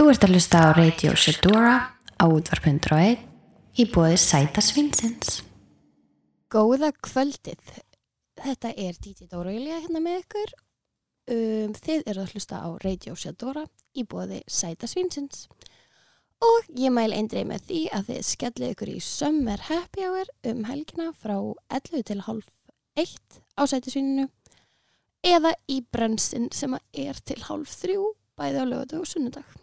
Þú ert að hlusta á Radio Shedora á útvarp.1 í bóði Sæta Svinsins. Góða kvöldið. Þetta er DJ Dóra Júlia hérna með ykkur. Um, þið eru að hlusta á Radio Shedora í bóði Sæta Svinsins. Og ég mæl eindrið með því að þið skellið ykkur í Summer Happy Hour um helgina frá 11 til halv 1 á Sæta Svininu eða í Brönsin sem er til halv 3 bæði á lögðu og sunnudag.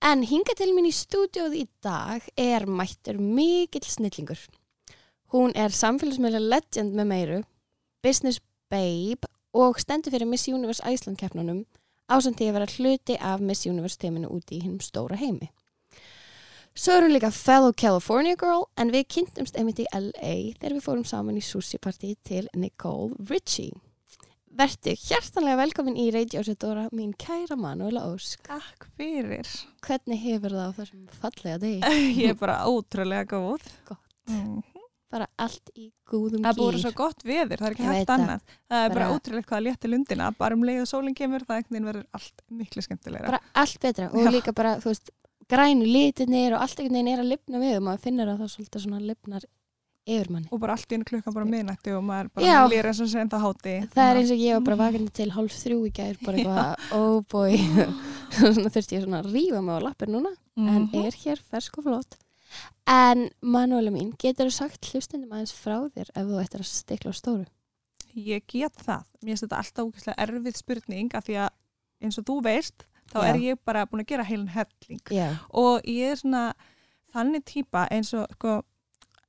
En hinga til mín í stúdjóð í dag er mættur mikill snillingur. Hún er samfélagsmiðlega legend með meiru, business babe og stendur fyrir Miss Universe Iceland keppnunum ásandi að vera hluti af Miss Universe teiminu úti í hinnum stóra heimi. Svo er hún líka fellow California girl en við kynntumst einmitt í LA þegar við fórum saman í sushi party til Nicole Richie. Vertu hjertanlega velkomin í Radio Sedora, mín kæra Manuela Ósk. Takk fyrir. Hvernig hefur það á þessum fallega degi? Ég er bara ótrúlega góð. Gott. Mm. Bara allt í góðum Það er búin gýr. svo gott veður, það er ekki Ég hægt það. annað. Það er bara, Bara- ótrúlega hvað að létta lundina. Bara um leið og sólinn kemur, það veginn verður allt miklu skemmtilegra. Bara allt betra og Já. líka bara, þú veist, grænu litinir og allt einhvern veginn er að lifna við og maður finnur að það svolítið svona lifnar yfir manni. Og bara allt í einu klukkan bara miðnætti og maður bara Já. lýr eins og sem það háti. Það er eins og ég var bara vakandi til hálf þrjú í gær, bara eitthvað, oh boy, svona þurfti ég svona að rífa mig á lappir núna, en Mhm. er hér fersk og flott. En Manuela mín, getur þú sagt hlustendum aðeins frá þér ef þú ættir að stikla á stóru? Ég get það. Mér finnst þetta alltaf ógeðslega erfið spurning af því að eins og þú veist, þá Já. er ég bara búin að gera heilin helling. Já. og ég er svona þannig típa eins og sko,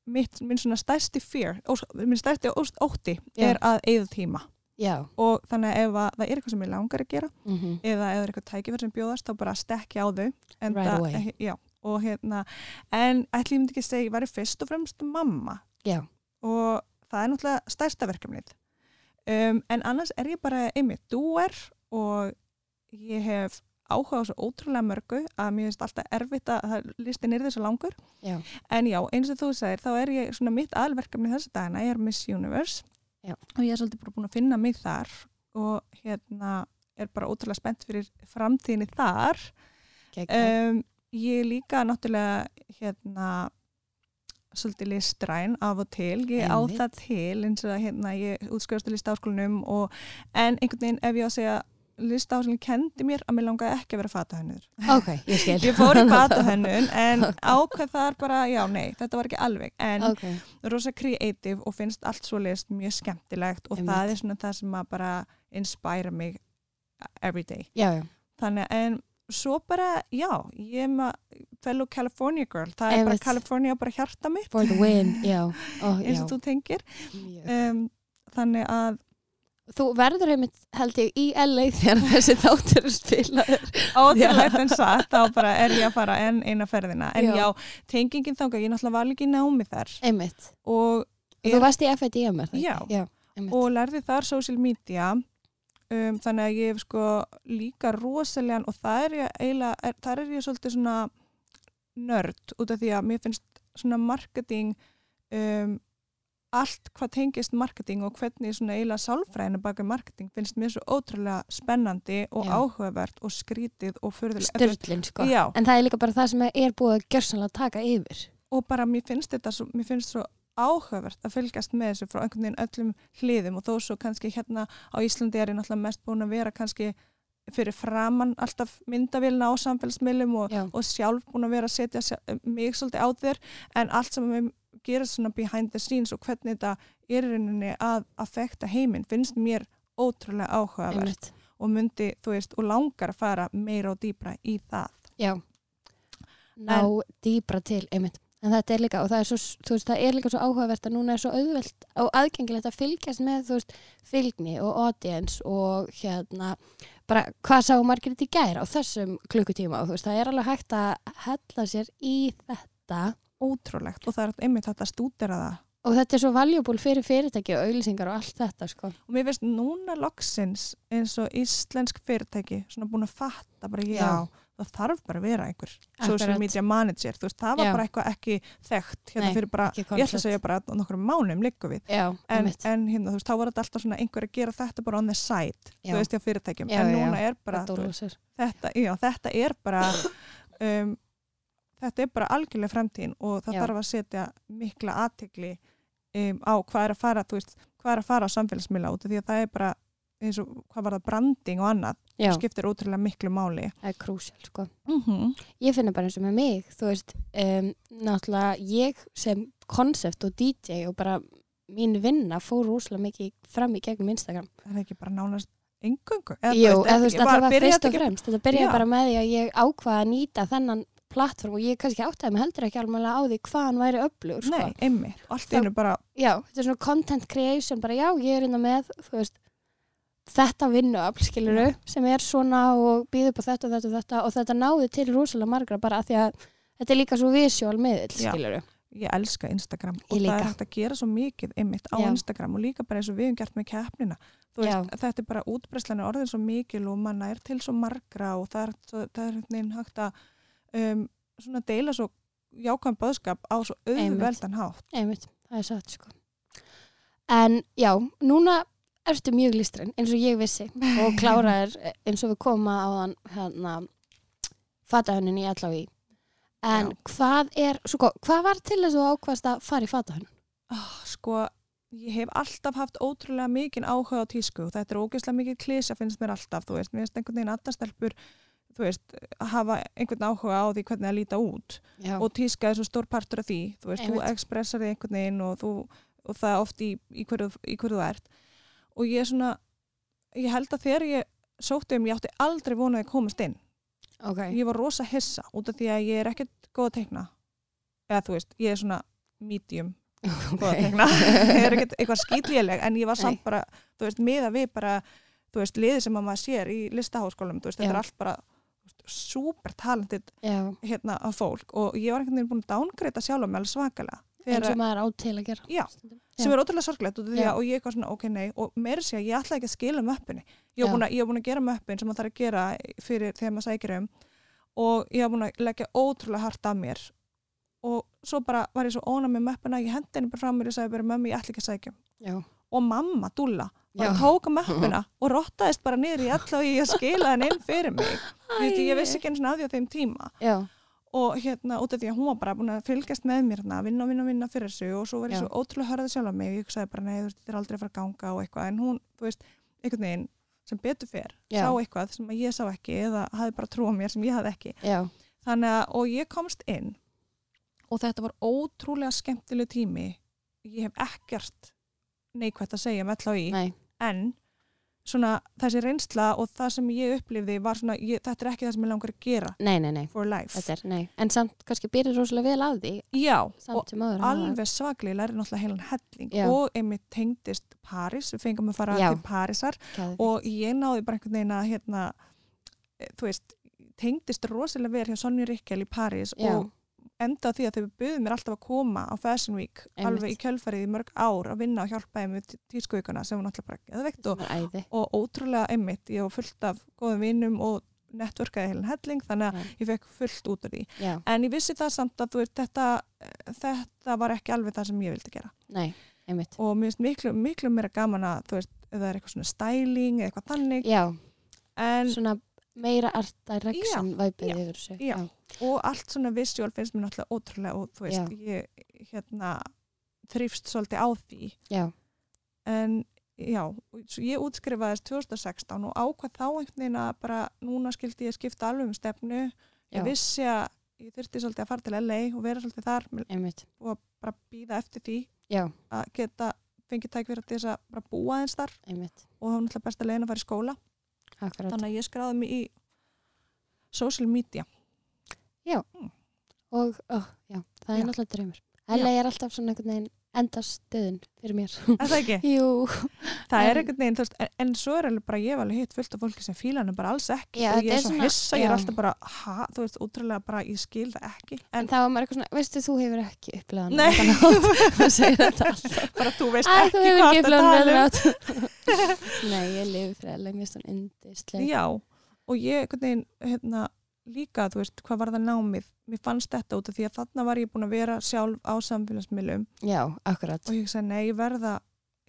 mitt, minn svona stærsti fear ós, minn stærsti ótti Já. er að eigða tíma Já. og þannig að ef að það er eitthvað sem ég langar að gera Mm eða ef það er eitthvað tækifær sem bjóðast þá bara stekki á þau en Right away. já, og hérna en ætli ég myndi ekki að segja, ég væri fyrst og fremst mamma Já. og það er náttúrulega stærsta verkefnið um, en annars er ég bara einmitt dúer og ég hef áhuga á svo ótrúlega mörgu að mér finnst alltaf erfitt að listin er þessu langur Já. en já, eins og þú segir, þá er ég svona mitt aðalverkefni þessi dagina, ég er Miss Universe Já. og ég er svolítið bara búin að finna mig þar og hérna er bara ótrúlega spennt fyrir framtíðinni þar um, ég er líka náttúrulega hérna svolítið listræn af og til ég á Einmitt. það til eins og hérna ég útskrifast til listaháskólanum og en einhvern veginn ef ég á að segja listaháskólinn kendi mér að mér langaði ekki að vera fatahönnur Ok, ég skil. ég fór í fatahönnun en ákveð þar bara, já nei, þetta var ekki alveg. En Ok, rosa creative og finnst allt svo list mjög skemmtilegt og Einmitt. það er svona það sem að bara inspire mig every day. Já, já. þannig en svo bara, já, ég er með fellow California girl, það er bara Einmitt. California bara hjarta mitt. Eins og þú tengir. Um, þannig að Þú verður einmitt, held ég, í LA þegar þessi þáttur er spilaður. ótrúlegt en satt, þá bara er ég að fara enn eina ferðina, en Já. já, tengingin þangað, ég náttúrulega var líka í námi þar Einmitt. og, Þú varst í FIDM, er það Já. Já. Og lærði þar social media um, þannig að ég hef sko líka rosalega og það er ég eiginlega, er, þar er ég svolítið svona nörd út af því að mér finnst svona marketing um, allt hvað tengist marketing og hvernig svona eiginlega sálfræðinu baka marketing finnst mér svo ótrúlega spennandi og Já. áhugavert og skrítið og furðulega Störlin, sko. Já. En það er líka bara það sem er búið að gjörsanlega taka yfir. og bara mér finnst þetta svo, mér finnst svo áhugavert að fylgjast með þessu frá einhvern veginn öllum hliðum og þó svo kannski hérna á Íslandi er ég náttúrulega mest búin að vera kannski fyrir framann alltaf myndavélina á samfélagsmiðlum og, og sjálf búin að vera að setja mig svolítið á þér en allt sem gera svona behind the scenes og hvernig þetta er rauninni að affekta heiminn finnst mér ótrúlega áhugavert og myndi, þú veist, og langar að fara meira og dýbra í það Já. Ná dýbra til, einmitt. En þetta er líka, og það er svo, þú veist, það er líka svo áhugavert að núna er svo auðvelt og aðgengilegt að fylgjast með, þú veist, fylgni og audience og hérna, bara hvað sá margir þetta í gæra á þessum klukkutíma og þú veist, það er alveg hægt að hella sér í þetta ótrúlegt og það er einmitt hægt að stúdera það og þetta er svo valjúból fyrir fyrirtæki og auðlýsingar og allt þetta, sko. og mér finnst núna loksins eins og íslensk fyrirtæki svona búin að fatta bara já, Já. það þarf bara að vera einhver social media manager, þú veist, það var Já. bara eitthvað ekki þekkt, hérna Nei, fyrir bara ég ætla að segja bara að nokkrum mánum liggum við Já, en, en hérna, þú veist, þá var þetta alltaf svona einhver að gera þetta bara on the side, Já. þú veist, hjá fyrirtækjum Já, en já, núna já. er bara, veist, þetta, já, þetta er bara um, þetta er bara algjörlega framtíðin og það Já. þarf að setja mikla aðtegli um, á hvað er að fara, veist, hvað er að fara á samfélagsmiðla út af því að það er bara eins og hvað var það branding og annað Já, skiptir ótrúlega miklu máli það er krúsjál sko. mm -hmm. Ég finna bara eins og með mig, þú veist, um, náttúrulega ég sem konsept og DJ og bara mín vinna fór rúslega mikið fram í gegnum Instagram. er það ekki bara nánast engöngu eða, Jú, þú veist, ekki- var- fyrst og þetta fremst. Þetta byrjaði bara með því að ég ákvaða að nýta þennan plattform og ég kannski áttaði mig heldur ekki alveg á því hvað hann væri öflugur, sko. Nei, einmitt, og allt einu bara Já, þetta er svona content creation, bara já, ég er innan með, þú veist, þetta vinnuafl, skiluru, sem er svona og býður upp á þetta og þetta og þetta og þetta náði til rosalega margra bara af því að þetta er líka svo visual miðill, skiluru. ég elska Instagram og Ég það líka. er hægt að gera svo mikið einmitt á Já. Instagram og líka bara eins og við hefum gert með keppnina veist, þetta er bara útbreyslan er orðin svo mikil og manna er til svo margra og það er, það er hægt að um, svona deila svo jákvæm bóðskap á svo auðveldan hátt Einmitt, það er satt, sko. En já, núna ertu mjög listræn, eins og ég vissi og kláraðir eins og við koma á þann hérna fatahönnin í allavega En Já. hvað er, sko, hvað var til þess að þú ákvast að fara í fatahönn? oh, sko, ég hef alltaf haft ótrúlega mikinn áhuga á tísku og þetta er ógeðslega mikið klísja finnst mér alltaf, þú veist, mér finnst einhvern veginn aðastelpur þú veist, hafa einhvern áhuga á því hvernig það líta út. Já, og tíska er svo stór partur af því. Þú veist, þú Einmitt. expressar þig einhvern veginn og, þú, og það oft í, í, hverju, í hverju þú ert. Og ég er svona ég held að þegar ég sótti um, ég átti aldrei vonaði að komast inn. Ok. ég var rosa hissa út af því að ég er ekkert góð að teikna. Eða þú veist, ég er svona medium góð að teikna. Ég er ekkert eitthvað skýtléleg en ég var samt bara, þú veist, miða við bara þú veist, liðið sem að maður sér í listaháskólum þú veist, þetta Já. er allt bara þú super talented hérna af fólk. Og ég var einhvern veginn búin að downgreita sjálf mig alveg svakalega. Eins og maður á til að gera. Já, sem er ótrúlega sorglegt Já. að og ég eitthvað svona ok nei. Og meira sé að ég ætla ekki að skila möppinni. Ég var búin búin að gera möppin sem maður þarf að gera fyrir þegar maður sækir um. Og ég var búin að leggja ótrúlega hart af mér. Og svo bara var ég svo ónað með möppina ég hendi henni bara frá mér og sagði bara mömmi ég ætla ekki að sækja um." Já, og mamma, Dúlla, bara Já. tóka möppina og rottaðist bara niður í allavega í að skila henni inn fyrir mig Æ. ég vissi ekki eins og á því á þeim tíma já, og hérna út af því að hún var bara búin að fylgjast með mér hérna, vinna og vinna og vinna fyrir þessu og svo var ég Já. svo ótrúlega hörðið sjálf á mig og ég sagði bara veist, þetta er aldrei að fara að ganga og eitthvað en hún, þú veist, einhvern veginn sem betur Já. sá eitthvað sem að ég sá ekki eða hafði bara trú á mér sem ég hafði ekki já, þannig að, og ég komst inn og þetta var ótrúlega skemmtileg tími ég hef ekkert neikvægt að segja með í nei, en svona þessi reynsla og það sem ég upplifði var svona, ég, þetta er ekki það sem ég langar að gera nei, nei, nei, for life er. En samt kannski byrðir rosalega vel á því, Já, og samt áður. alveg svaklega læri náttúrulega heilan helling Já. og einmitt tengdist Paris, við fengum að fara Já. til Parísar Og, og ég náði bara einhvern veginn að hérna, eh, þú veist, tengdist rosalega verið hjá Sonju Rikkel í París Já. og enda á því að þau buðum mér alltaf að koma á Fashion Week Einmitt. alveg í kjölfarið í mörg ár að vinna og hjálpa þeim með tískuikuna sem var náttúrulega bara geðveikt og, æði. og ótrúlega einmitt, ég var fullt af góðum vinnum og networkaði heilan helling þannig að Já. ég fekk fullt út af því Já, en ég vissi það samt að veist, þetta, þetta var ekki alveg það sem ég vildi gera nei, og mér finnst miklu, miklu meira gaman að þú veist, ef það er eitthvað svona styling eða eitthvað þannig Já, en, svona meira art direction væpið já, yfir þessu. já. og allt svona visual finnst mér náttúrulega ótrúlega og þú veist, ég hérna þrýfst svolítið á því Já, en já, ég útskrifaðist 2016 og ákvað þá einhvern veginn að bara núna skildi ég skipta alveg um stefnu já, ég vissi að ég þurfti svolítið að fara til LA og vera svolítið þar einmitt. og bara býða eftir því Já, að geta fengið tækverð til þess að bara búa eins þar einmitt. og það var náttúrulega best að leiðin að fara í skóla Akkurat. þannig að ég skráði mig í social media Og, ó, já, það er Já. náttúrulega draumur. LA er alltaf svona einhvern veginn endastöðun fyrir mér. er það ekki? Jú. það er En- einhvern veginn, veist, en, en svo er alveg bara ég hef alveg hitt fullt af fólki sem fíla hann bara alls ekki Já, og ég er er svo svona- hissa, ég er já. alltaf bara ha, þú veist, útrúlega bara, ég skil það ekki En en þá var maður eitthvað svona, veistu, þú hefur ekki upplegað Nei. Það segir þetta alltaf. bara þú veist Æ, ekki þú hvað þetta með Nei, ég lifi finnst hann um indislega. já, og ég einhvern veginn hérna, líka, þú veist, hvað var það námið mér fannst þetta út af því að þarna var ég búin að vera sjálf á samfélagsmiðlum Já, akkurat, og ég sagði, nei, ég verða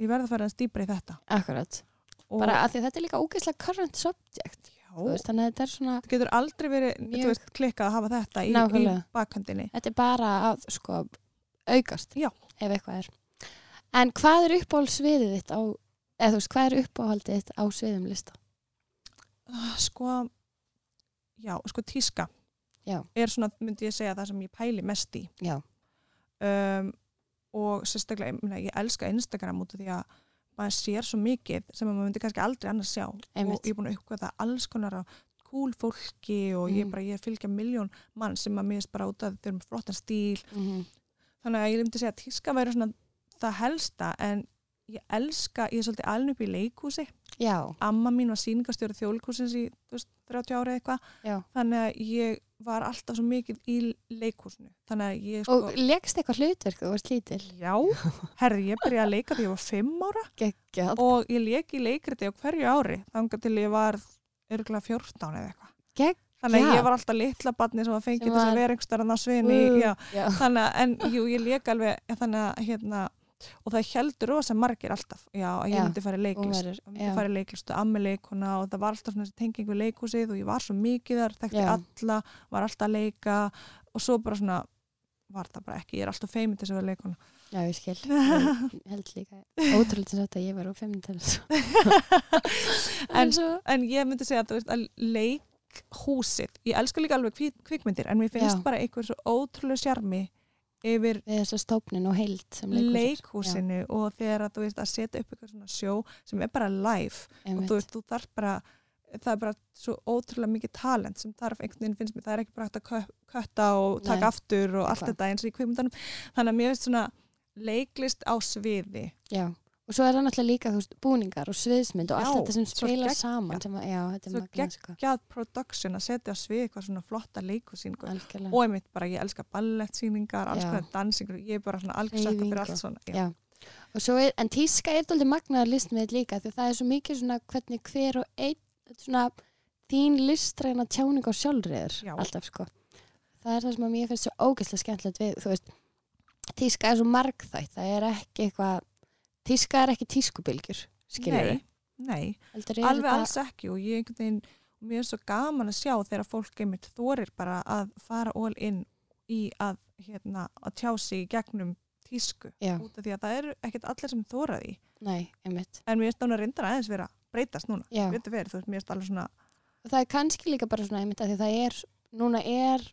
ég verða að fara að stýpa í þetta akkurat. og Bara að því að þetta er líka ógeðslega current subject. já, veist, þannig að þetta er svona, það getur aldrei verið Mjög- þú veist, klikkað að hafa þetta í, í bakhöndinni þetta er bara að sko aukast. Já. Ef eitthvað er. En hvað er uppáhaldsviðið þitt á, eða þú veist, hvað er uppáhaldið þitt á sviðum lista? Ah, sko já, sko tíska Já. er svona, myndi ég segja, það sem ég pæli mest í Já. um, og sérstaklega, ég, ég elska Instagram út af því að maður sér svo mikið sem að maður myndi kannski aldrei annars sjá Einmitt. og ég er búin að uppgöða alls konar á cool fólki og ég, Mhm. bara, ég fylgja miljón mann sem að er bara út af þeir eru með flottan stíl Mm þannig að ég myndi segja að tíska væri svona það helsta en ég elska, ég er svolítið alveg upp í leikhúsi Já, amma mín var sýningastjóri þjóðleikhúsins í veist, 30 ára eitthvað já. þannig að ég var alltaf svo mikið í þannig að ég sko Og leggst eitthvað hlutverk þú varst lítil? já, herði ég byrjaði að leika því ég var 5 ára Geggjað. og ég leik í leikriti á hverju ári þangar til ég var örgulega 14 eða eitthvað Geggjað. þannig að ég var alltaf litla barni sem Sem til þess að vera einhverstaðar á sviðinni já, Já. þannig að, en jú, ég leik alveg þannig að, hérna, og það heldur rosa margir alltaf, já, að ég myndi fara í leiklist, verður, myndi fara í leiklist og ammi leikuna og það var alltaf svona þessi tenging við leikhúsið og ég var svo mikið þar, þekkti alla var alltaf að leika og svo bara svona var það bara ekki, ég er alltaf feimin til þess að vera leikuna Já, ég skil. Ég held líka ótrúlega til þetta að ég var á fimmtælis. en, en ég myndi segja að, að leikhúsið, ég elska líka alveg kvik, kvikmyndir en mér finnst Já. bara einhver svo ótrúlega sjarmi yfir þessa stópnin og leikhúsinu þegar að þú veist að setja upp eitthvað svona sjó sem er bara live og þú veist, þú þarf bara það er bara svo ótrúlega mikið talent sem þarf einhvern veginn finnst mér, það er ekki bara hægt að kö- kötta og taka Nei, aftur og allt eitthvað. þetta eins og í kvikmyndanum. Þannig að mér finnst svona leiklist á sviði Já. Og svo er það náttúrulega líka, veist, búningar og sviðsmynd og allt þetta sem spila geggjað. saman. Sem að, já, þetta er Svo sko. gjað production að setja svið eitthvað svona flotta leikusýningu Algjörlega. og einmitt bara ég elska ballettsýningar alls konar dansingur, ég er bara svona algjör sökka fyrir allt svona já. Já. Svo er, en tíska er doldið magnaðar listmið líka því það er svo mikið svona hvernig hver og einn, svona þín listræna tjáning á sjálfriður Já. alltaf sko. Það er það sem að mér finnst svo ógeðslega skemmtilegt við, þú veist, tíska er svo margþætt, það er ekki eitthvað, tíska er ekki tískubilgjur, skilur nei, nei, alveg alls ekki og ég einhvern veginn og mér er svo gaman að sjá þegar fólk einmitt þorir bara að fara all in í að, hérna, að tjá sig gegnum tísku Já, út af því að það eru ekkert allir sem þóra því nei, einmitt. en mér er stóna reyndar aðeins vera að breytast núna Já. Veitu verið, þú veist, mér er alveg svona það er kannski líka bara svona einmitt að því það er, núna er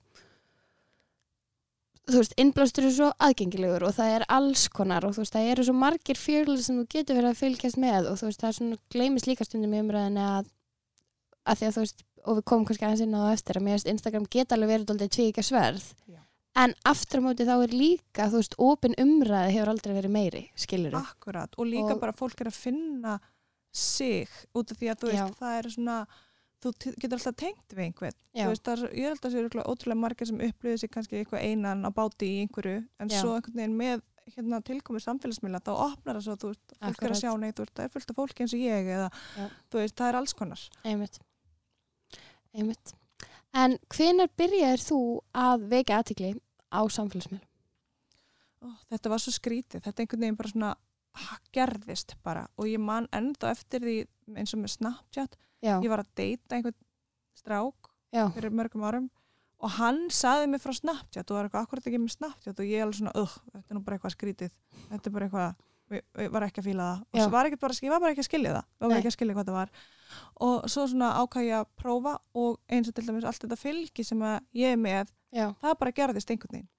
þú veist, innblástur er svo aðgengilegur og það er alls konar og þú veist, það eru svo margir fjörlega sem þú getur verið að fylgjast með og þú veist, það er svona gleymist líka stundum í umræðinni að, að því að þú veist, og við komum kannski aðeins inn á eftir að mér veist, Instagram geta alveg verið doldið tvíkja sverð Já. en aftur á móti þá er líka, þú veist, opin umræði hefur aldrei verið meiri, skilur akkurat og líka Og- bara fólk er að finna sig út af því að þú veist, Já. það er svona þú getur alltaf tengt við einhvern. Veist, það er, ég held að það séu ótrúlega margir sem upplýði sig kannski eitthvað einan á báti í einhverju en Já. svo einhvern veginn með hérna, tilkomið samfélagsmiðla þá opnar það svo þú veist, fólk er að sjá neitt, það er fullt af fólki eins og ég eða veist, það er alls konar. Einmitt. Einmitt. En hvenar byrjaðir þú að vekja aðtikli á samfélagsmiðlum? Ó, þetta var svo skrítið, þetta einhvern veginn bara svona gerðist bara. Og ég man enda eftir því eins og með Snapchat, Já, ég var að deyta einhvern strák já, fyrir mörgum árum og hann saði mig frá Snapchat og var eitthvað akkurat ekki með Snapchat? Og ég alveg svona, uh, þetta er nú bara eitthvað skrítið. Þetta er bara eitthvað, ég, ég var ekki að fíla það. Og svo var ekki bara, ég var bara ekki að skilja það. Ég var Nei. ekki að skilja hvað það var. Og svo svona ákvað ég að prófa og eins og til dæmis allt þetta fylgi sem ég er með, já, það bara gerðist einhvern veginn.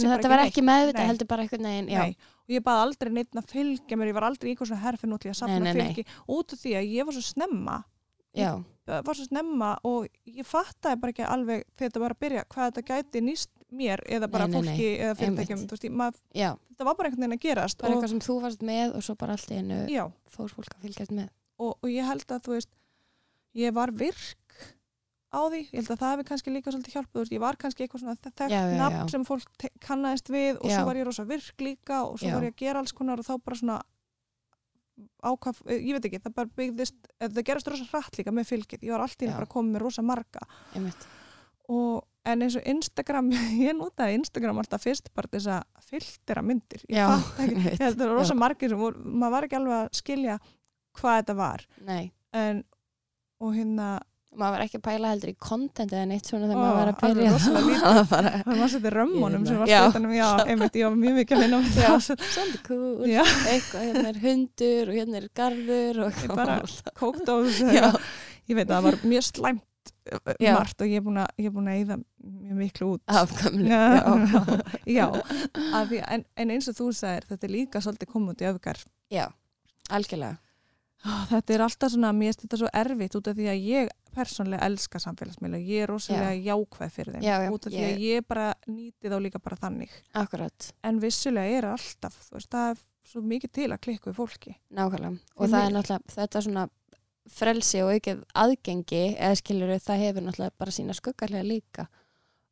Þannig þetta var ekki meðvitað Nei. heldur bara einhvern veginn, og ég baði aldrei neitt að fylgja mér, ég var aldrei í eitthvað svona herfinn út af því að ég var svo snemma já, það var svo snemma og ég fattaði bara ekki alveg þegar þetta var að byrja hvað þetta gæti nýst mér eða bara Nei, nei, nei. fólki eða fyrirtækjum ég, þetta var bara einhvern veginn að gerast bara eitthvað sem þú varst með og svo bara allt í einu já, fór fólk að fylgjast með. og, og ég held að þú veist ég var virk á því, ég held að það hefði kannski líka svolítið veist, ég var kannski eitthvað svona þekkt nafn sem fólk kannaðist við og Já. svo var ég rosa virk líka og svo Já. var ég að gera alls konar og þá bara svona ákvað, ég veit ekki, það bara byggðist eða það gerast rosa hratt líka með fylgið, ég var alltaf bara komið með rosa marga. Og en eins og Instagram, ég notaði Instagram alltaf fyrst bara þess að filtera myndir. Ég fatt ekki, það var rosa margir maður var ekki alveg að skilja hvað þetta var. Nei, en, og hérna maður var ekki að pæla heldur í content eða neitt svona þegar maður var að byrja. Það var var svolítið römmunum sem var skreitanum já, einmitt, ég var mjög að með Já. það. Svolítið Já. eitthvað, hérna er hundur og hérna er garður og Ég bara- kókt á þessu ég veit að það var mjög slæmt Já. margt og ég er búin að, búin að eyða mjög miklu út. Afgamli já, Já, að en, en eins og þú sagðir þetta er líka svolítið út í öfgar. Já, algjörlega. Þetta er alltaf svona, mér finnst þetta svo erfitt út af því að ég persónlega elska samfélagsmiðla, ég er rosalega jákvæð fyrir þeim, Já, já, út af því ég- að ég bara nýti þá líka bara þannig. Akkurat, en vissulega er alltaf, veist, það er svo mikið til að klikka við fólki. Nákvæmlega. Og Því það er miður. náttúrulega, þetta svona frelsi og aukið aðgengi eða skilur það hefur náttúrulega bara sína skuggarlega líka.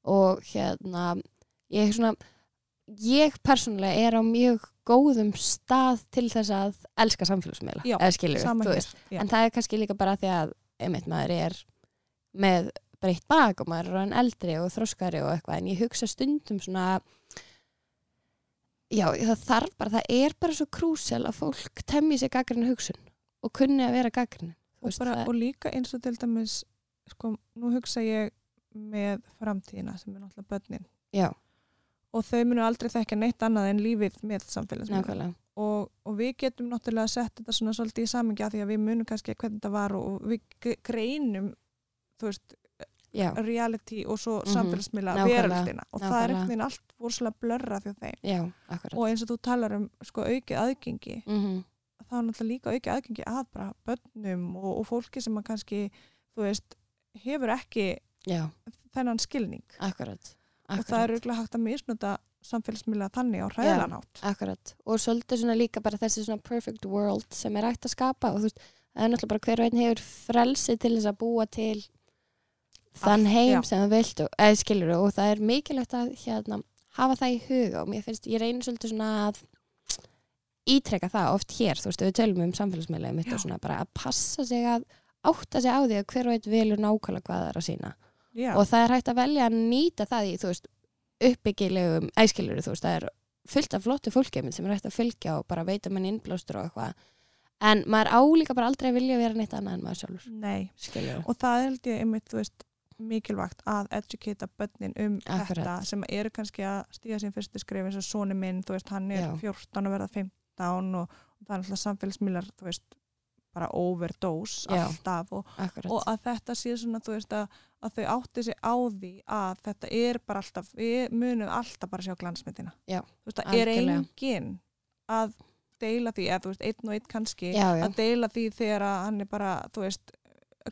Og hérna ég er svona ég persónulega er á mjög góðum stað til þess að elska samfélagsmiðla Já, eða skilur já. en það er kannski líka bara því að einmitt maður er með breytt bak og maður er orðinn eldri og þroskari og eitthvað en ég hugsa stundum svona já það þarf bara það er bara svo krúsel að fólk temmi sér gaggrinu hugsun og kunni að vera gaggrinu og, og líka eins og til dæmis sko, nú hugsa ég með framtíðina sem er náttúrulega börnin. Já, og þau munu aldrei þekka neitt annað en lífið með samfélagsmiðla nákvæmlega og, og við getum náttúrulega sett þetta svona svolítið í samingja því að við munum kannski hvernig þetta var og, og við greinum þú veist, já, reality og svo Mhm, samfélagsmiðla nákvæmlega, veröldina. Og það er nákvæmlega. einhvern veginn allt voru svolítið blörra því þeim. Já, akkurat. Og eins og þú talar um sko aukið aðgengi mm þá er náttúrulega líka aukið aðgengi að bara börnum og, og fólki sem að kannski þú veist, hefur ekki já, þennan skilning. Akkurat, og það er akkurat. auðvitað hægt að misnota samfélagsmiðla þannig á hræðlanátt Akkurat, og svolítið svona líka bara þessi svona perfect world sem er hægt að skapa og þú veist, það er náttúrulega bara hver og einn hefur frelsi til þess að búa til þann Allt, heim já. sem það vilt og, eða skilur og það er mikilvægt að hérna, hafa það í huga og mér finnst, ég reynir svolítið svona að ítreka það oft hér, þú veist, við tölum um samfélagsmiðlega mitt Já. og svona bara að passa sig að átta sig á því að hver og einn vilur nákvæmlega hvað það er að sína Já, og það er hægt að velja að nýta það í þú veist, uppbyggilegum æskilur, þú veist, það er fullt af flottu fólki einmitt sem er hægt að fylgja og bara veita mann innblástur og eitthvað en maður álíka bara aldrei vilja vera neitt annað en maður sjálfur, nei skilur og það held ég einmitt, þú veist, mikilvægt að educata börnin um Akkurat. þetta sem eru kannski að stíga sín fyrstu skrif eins og soni minn, þú veist, hann er Já. 14 að verða 15 og, og það er alltaf samfélagsmiðlar, þú veist, bara overdose Já. alltaf og, og að þetta sé svona, þú veist, að, að þau átti sig á því að þetta er bara alltaf, við munum alltaf bara sjá glansmyndina. Já, Þú veist, það er engin að deila því, eða þú veist, einn og einn kannski, já, að deila því þegar að hann er bara, þú veist,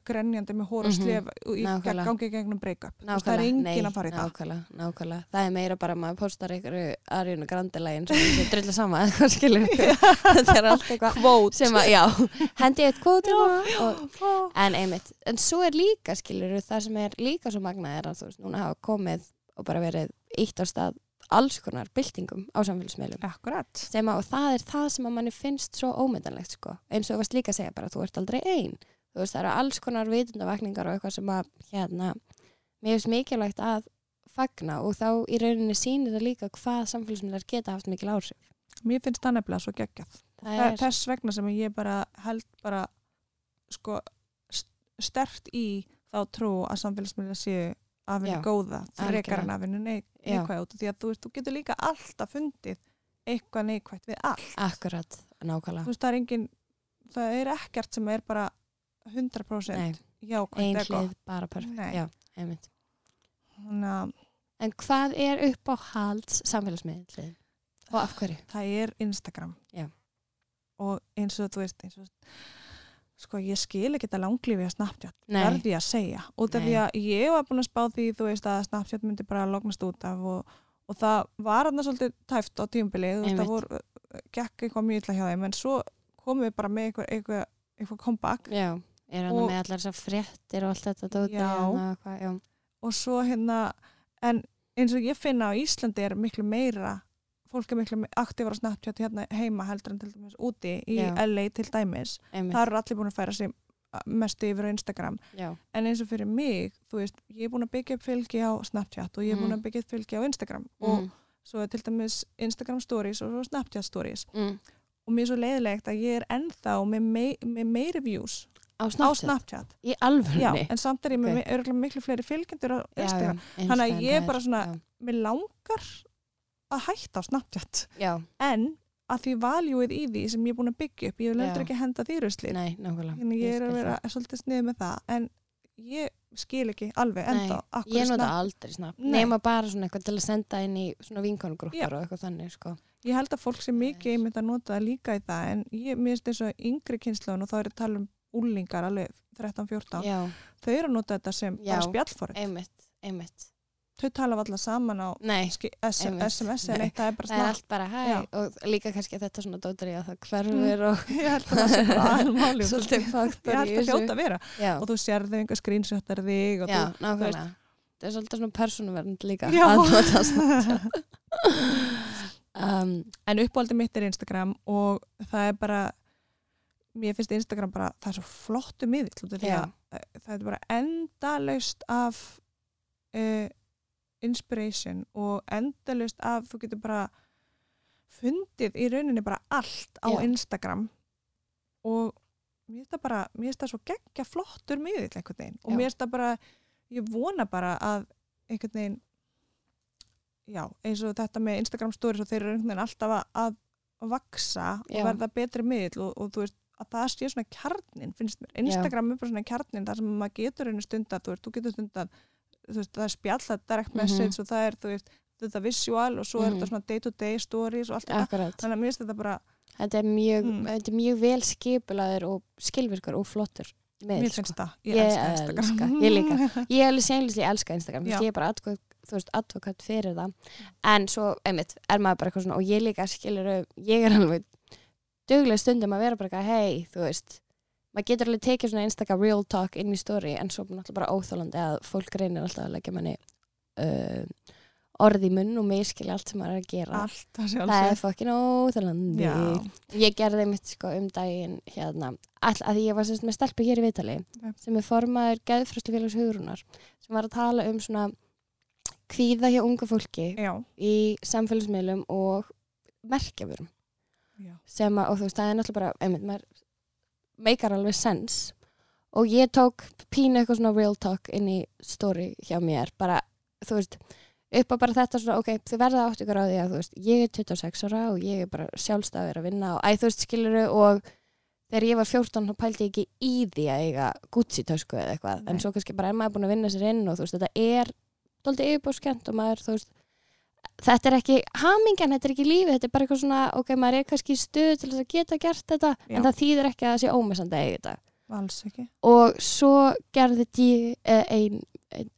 grenjandi með hóra og Mhm. slef í Nákvæmlega. gangi gegnum break-up. Það er engin nei, að fara í það. nákvæmlega, nákvæmlega það er meira bara að maður postar einhverju Arjun og Grandilægin sem þessi drilla sama þetta er allt eitthvað sem að, já, hendi eitt kvót og En einmitt, en svo er líka skilur það sem er líka svo magnað er að þú veist, núna hafa komið og bara verið ítt á stað alls konar byltingum á samfélagsmiðlum Akkurat. sem að, og það er það sem að manni finnst svo ómyndanlegt sko, eins og þú varst líka að segja bara þú ert aldrei ein, þú veist það eru alls konar vitundavakningar og eitthvað sem að hérna, mér finnst mikilvægt að fagna og þá í rauninni sýnir það líka hvað samfélagsmiðlar geta haft mikil áhrif Mér finnst það nefnilega svo geggjað. það Það er, þess vegna sem ég bara held bara sko stert í þá trú að samfélagsmiðla séu að vinna góða frekar algjörlega. en að vinna neikvæð út því að þú, veist, þú getur líka alltaf fundið eitthvað neikvægt við allt akkurat, nákvæmlega veist það er engin það er ekkert sem er bara 100% Nei, jákvægt ein eða gott hlið bara perfekt, að En hvað er upp á halds samfélagsmiðlið? Og af hverju? það er Instagram. Já. og eins og þú veist eins og, sko ég skil ekki þetta langlífi að Snapchat verði að segja. Út af því að ég var búin að spá því þú veist að Snapchat myndi bara lognast út af og, og það var hann svolítið tæft á Einmitt. það voru, gekk eitthvað mjög illa hjá þeim en svo komum við bara með eitthvað, eitthvað, eitthvað comeback. Já, er hann Og- með allar þessar fréttir og allt þetta Já. hérna, hvað, já. og svo hérna en eins og ég finna á Íslandi er miklu meira fólk er miklu aktífar á Snapchat hérna heima heldur en til dæmis úti í Já. LA til dæmis það eru allir búin að færa sig mest yfir á Instagram já, en eins og fyrir mig, þú veist, ég er búin að byggja upp fylgi á Snapchat og ég er búin Mm. að byggja upp fylgi á Instagram og mm, svo er til dæmis Instagram stories og svo Snapchat stories mm. og mér er svo leiðilegt að ég er ennþá með, mei, með meiri views á á Snapchat, Snapchat. Í alvörni en samt er ég með okay. miklu fleiri fylgjendur Þannig að ég það bara er- svona- já, mér langar að hætta á Snapchat. Já, en að því valjúið í því sem ég er búin að byggja upp ég vil heldur ekki henda því nákvæmlega. Þannig ég er að vera það. svolítið snið með það. En ég skil ekki alveg af ég nota aldrei snap. Nema bara svona eitthvað til að senda inn í svona Já. vinkongrúppar og eitthvað þannig sko. ég held að fólk sem mikið einmitt að nota það líka í það en ég minnst eins og yngri kynnslun og þá er að tala um úlingar alveg 13-14 já, þau eru að nota þetta sem Já. bara spjallforrið einmitt, einmitt. Þau tala alltaf saman á nei. SMS eða Nei. neitt, það er bara það er snart allt bara hæ Já. og líka kannski þetta svona dótar í að það hverfur og ég held að það sé bara aðeins máli svolítið faktor ég í held að þessu hljóta að vera. Já, og þú sérðu einhver screenshotar þig og já, þú, nákvæmlega. það er svolítið svona persónuvernd líka Já. að nota Snapchat um, en uppáldi mitt er Instagram og það er bara mér finnst Instagram bara, það er svo flottu miðill eh, það er bara endalaust af uh, inspiration og endalaust af þú getur bara fundið í rauninni bara allt á Já. Instagram og mér finnst það bara, mér finnst það svo geggja flottur miðill einhvern veginn og Já. mér finnst það bara, ég vona bara að einhvern veginn já, eins og þetta með Instagram stories og þeir eru alltaf að, að vaksa og verða betri miðl og, og þú veist að það sé svona kjarnin, finnst mér. Instagram er bara svona kjarnin þar sem maður getur einu stund að þú þú getur stund að þú veist, það er spjall, það er direct message og það er, þú veist, þetta visual og svo er Mhm. þetta svona day to day stories og allt þetta, þannig að mér finnst þetta bara þetta er mjög, Mm. þetta er mjög vel skipulaður og skilvirkur og flottur mér finnst það, ég, Ég elska Instagram. Ég líka. ég er alveg ég elska Instagram. Já. ég er bara advokat, þú veist, advokat fyrir það. En svo, einmitt, er maður bara eitthvað svona og ég líka skilur, ég er alveg duglega stundum að vera bara eitthvað hei, þú veist, maður getur alveg tekið svona einstaka real talk inn í story en svo náttúrulega bara óþólandi að fólk reynir alltaf að leggja manni uh, orð í munn og miskili allt sem maður er að gera. Það er fokkin óþólandi já, ég gerði mitt sko um daginn hérna, all, að ég var semst með stelpu hér í Vitali Ok. sem er formaður geðfröslu félags hugrunar sem var að tala um svona kvíða hjá unga fólki já, í samfélagsmiðlum og merkjafurum. Sem að, og þú veist, það er náttúrulega bara einmitt, maður meikar alveg sens. Og ég tók pínu eitthvað svona real talk inn í story hjá mér, bara, þú veist upp á bara þetta svona, ok, þið verða átt ykkur á því að þú veist, ég er 26 ára og ég er bara sjálfstæður að vinna og æ, þú veist, skiluru og þegar ég var 14 þá pældi ég ekki í því að eiga Gucci tösku eða eitthvað, Nei. en svo kannski bara er maður búin að vinna sér inn og þú veist, þetta er dóldi yfirbúskent og maður, þú veist þetta er ekki hamingjan, þetta er ekki lífi þetta er bara eitthvað svona, ok, maður er kannski stuð til þess að geta gert þetta, Já. en það þýðir ekki að það sé ómessandi að eiga þetta alls ekki og svo gerði ég eh, ein, ein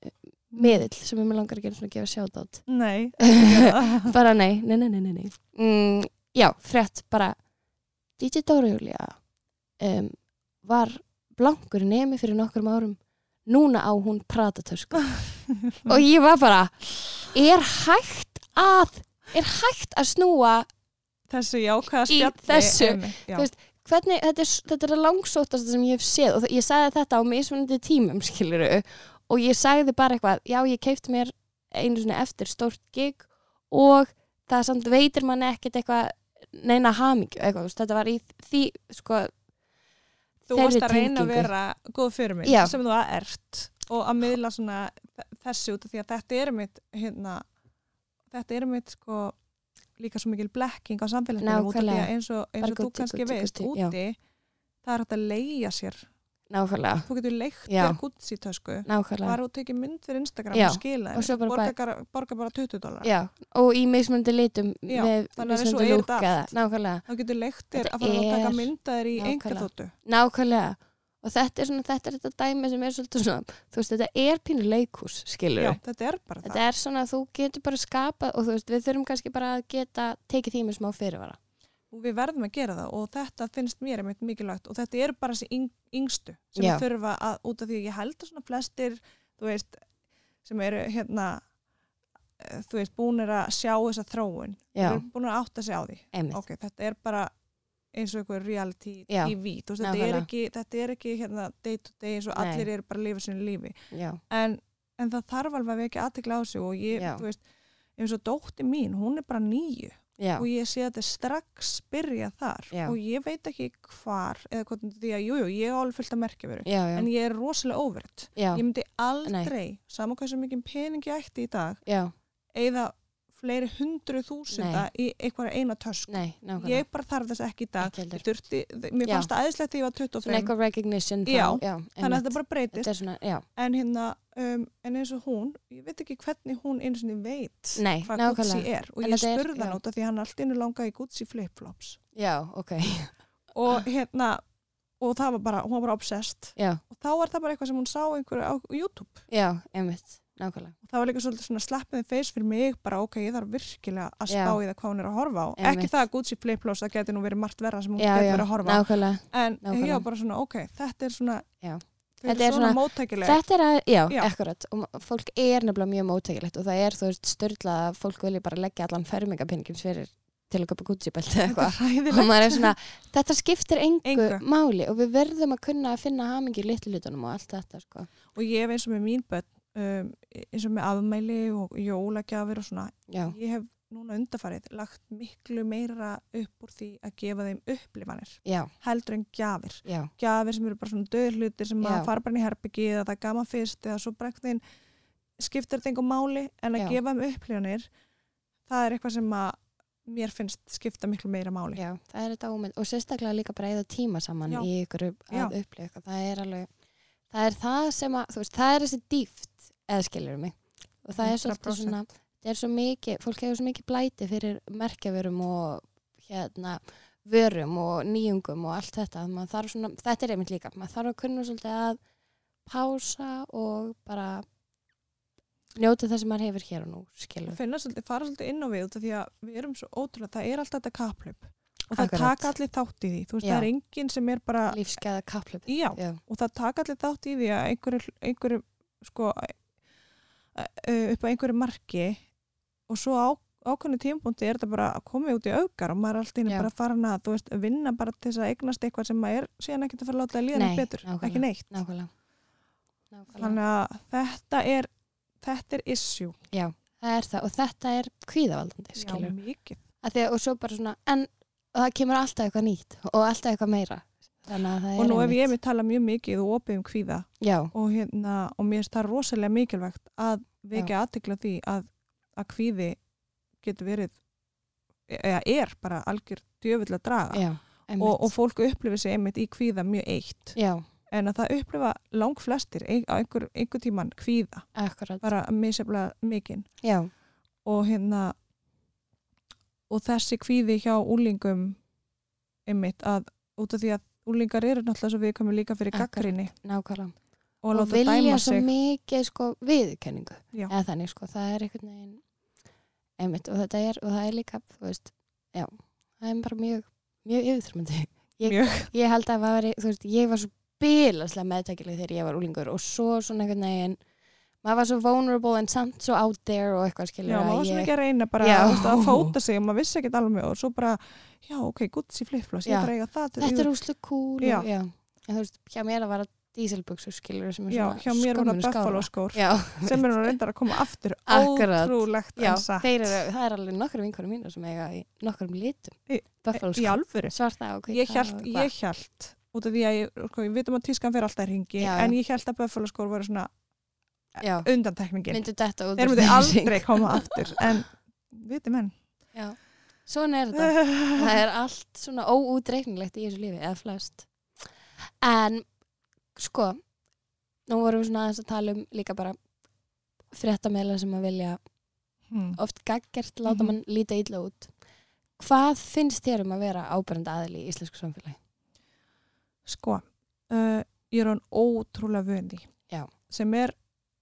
miðill sem ég með langar að gera svona að gefa sjátt nei, gera það. bara nei, nei, nei, nei, nei, nei. Mm, já, frétt bara DJ Dóra Júlia um, var blankur nemi fyrir nokkrum árum núna á hún pratatösku og ég var bara er hægt að er hægt að snúa þessu jákvæða Í spjalli þessu, einmitt, já. veist, hvernig, þetta er, þetta er að langsóttast sem ég hef séð og ég sagði þetta á mismunandi tímum skiluru og ég sagði bara eitthvað, já ég keipti mér einu svona eftir stórt gig og það samt veitir manni ekkert eitthvað neina hamingju eitthvað, þetta var í því sko, þú varst að reyna að tengingu. vera góð fyrir mig Já. sem þú að ert og að miðla svona þessu út af því að þetta er mitt hérna, þetta er mitt sko líka svo mikil blekking á samfélagsmiðlum út af því að eins og, eins og þú gutti, kannski gutti, veist já. úti það er hægt að leigja sér. Nákvæmlega, þú getur leikt Já. þér Gucci tösku nákvæmlega. bara og tekið mynd fyrir Instagram Já. og skila þér. bara borga, borga bara 20 dólar já, og í mismunandi litum Já, með þannig að svo mismunandi lúk þetta eða, allt. nákvæmlega. Þá getur leikt þér að fara að taka myndaðir í enga þóttu Nákvæmlega og þetta er svona, þetta er þetta dæmi sem er svolítið svona, þú veist, þetta er pínu leikhús skilur Já, þetta er bara þetta það. er svona þú getur bara skapað og þú veist, við þurfum kannski bara að geta tekið því með smá fyrirvara. Og við verðum að gera það og þetta finnst mér einmitt mikilvægt og þetta er bara þessi yng, yngstu sem Já. þurfa að út af því að ég held að svona flestir þú veist, sem eru hérna eh, þú veist, búinir að sjá þessa þróun Já, eru búinir að átta sig á því. Einmitt. Ok, þetta er bara eins og eitthvað reality Já, TV, veist, þetta er ekki, þetta er ekki hérna day to day eins og Nei. allir eru bara að lifa sinni lífi, en, en það þarf alveg að vekja aðtekla á sig og ég, Já. þú veist, eins og dótti mín, hún er bara nýju já, og ég sé að þetta er strax byrja þar og ég veit ekki hvar eða hvernig því að, jújú, jú, ég á alveg fullt að merkja veru, en ég er rosalega óvert, já, ég myndi aldrei, saman hvað sem mikið pening ég ætti í dag, já, eða fleiri hundru þúsunda í eitthvað eina tösk nei, ég bara þarf þess ekki í dag. Þurfti, mér Já. fannst það æðislegt þegar ég var Svona 25 eitthvað recognition. Já, já þannig að þetta bara breytist. Svona, en hérna, um, en eins og hún ég veit ekki hvernig hún einu sinni veit Nei, hvað. Gucci er. Og ég spurði hann af því hann allt innu langaði í Gucci flip-flops. Já, ok, og hérna og það var bara, hún var bara obsessed. Og þá var það bara eitthvað sem hún sá einhverju á YouTube. Já, einmitt, nákvæmlega. og það var líka svolítið svona slappið face fyrir mig bara ok, ég þarf virkilega að Já. spá í það hvað hún er að horfa á Einmitt. ekki það að Gucci flip-flops, það geti nú verið margt verra sem hún Já, geti já, verið að horfa á en Nákvæmlega. ég var bara svona, ok, þetta er svona Já. Þetta er svona, svona- móttækileg Þetta er að, já, Já. akkurat og fólk er nefnilega mjög móttækilegt og það er þú veist störla að fólk vilja bara leggja allan fermingapinningum fyrir til að köpa Gucci-belti eða eitthvað og maður er svona, þetta skiptir engu, máli og við verðum að kunna að finna hamingi í litlu hlutunum og allt þetta sko. og ég hef eins og með mín börn um, eins og með afmæli og jólagjafir og svona, Já, ég hef núna undarfarið lagt miklu meira upp úr því að gefa þeim upplifanir já, heldur en gjafir. Já, gjafir sem eru bara svona döðlutir sem maður fara bara inn í herbyggi eða það gaman fyrst eða svo eitthvað skiptir þetta einhver máli en að gefa þeim upplifanir það er eitthvað sem að mér finnst skipta miklu meira máli. Já, það er þetta ómynd og sérstaklega líka bara eða tíma saman í ykkur að upplifa það er alveg, það er það sem að þú veist, það er þessi dýft eða skilur mig. Og það er svolítið 100%. svona það er svo mikið, fólk hefur svo mikið blæti fyrir merkjaverum og hérna vörum og nýjungum og allt þetta, svona, þetta er einmitt líka, maður þarf að kunna svolítið að pása og bara njóta það sem maður hefur hér og nú, skilur finna svolítið, fara svolítið inn á við því að við erum svo ótrúlega, það er alltaf þetta kaplöp og það Akkurat. taka allir þátt í því þú veist, Já. það er enginn sem er bara lífsgæða kaplöp já, já, og það taka allir þátt í því að einhverju, einhverju sko uh, upp á einhverju marki og svo á, ákveðnu tímpúnti er þetta bara að koma út í augar og maður er alltaf Já. bara farin að, þú veist, vinna bara til þess að eignast eitthvað sem maður er síðan ekkert að fara að láta að líða Nei, neitt betur, nákvæmlega. ekki neitt nákvæmlega nákvæmlega þannig að þetta er þetta er issue, Já, það er það og þetta er kvíðavaldandi, já, skilur. mikið Að því að, og svo bara svona, en það kemur alltaf eitthvað nýtt og alltaf eitthvað meira. Og nú hef ég mér talað mjög mikið og opið um kvíða. Og, hérna, og mér finnst það rosalega mikilvægt að vekja aðtekla því að, að kvíði getur verið eða er bara algjör djöfull að draga. Já, og, og fólk upplifir sig einmitt í kvíða mjög eitt. Já, en að það upplifa lang flestir ein, á einhver, einhver tíman kvíða. Akkurat. bara misjaflega mikinn. Og hérna og þessi kvíði hjá úlingum einmitt að út af því að úlingar eru náttúrulega svo viðkomið líka fyrir gaggrinni nákvæmlega. og, Og, vilja svo mikið sko viðkenningu. Eða þannig sko, það er einhvern veginn einmitt og þetta er, og það er líka, þú veist, já, það er bara mjög, mjög yfirþrumandi. Ég, ég held að var, þú veist, ég var svo bilaslega meðtækileg þegar ég var úlingur og svo svona einhvern veginn maður var svo vulnerable en samt svo out there og eitthvað skilur Já, maður var svo mikið að reyna bara veist, að fóta sig og maður vissi ekkert alveg og svo bara, já, ok, Gucci flip-flops, ég eiga það þetta er úslu cool Já. já. En veist, hjá mér að vara díselbuxur skilur sem er svona hjá mér skömmun Buffalo skór sem er nú reyndar að koma aftur ótrúlegt en satt. eru, það er alveg nokkur vinkonum mínu sem eiga í nokkur litum Í- í alvöru. Ég held, ég held út af því að ég, sko, ég veit um að tískan fyrir alltaf hringi en ég held að Buffalo skór voru svona undantekningin. Myndu þetta út þeir þessing. aldrei koma aftur en viti menn. Já, svona er þetta. Það er allt svona óútreiknilegt í þessu lífi, eða flest. En sko nú vorum við svona aðeins að tala um líka bara fréttameðla sem að vilja hmm. oft gaggert láta Mhm. mann líta illa út. Hvað finnst þér um að vera ábærandi aðli í íslensku samfélagi? sko uh, ég er hann ótrúlega vöndi sem er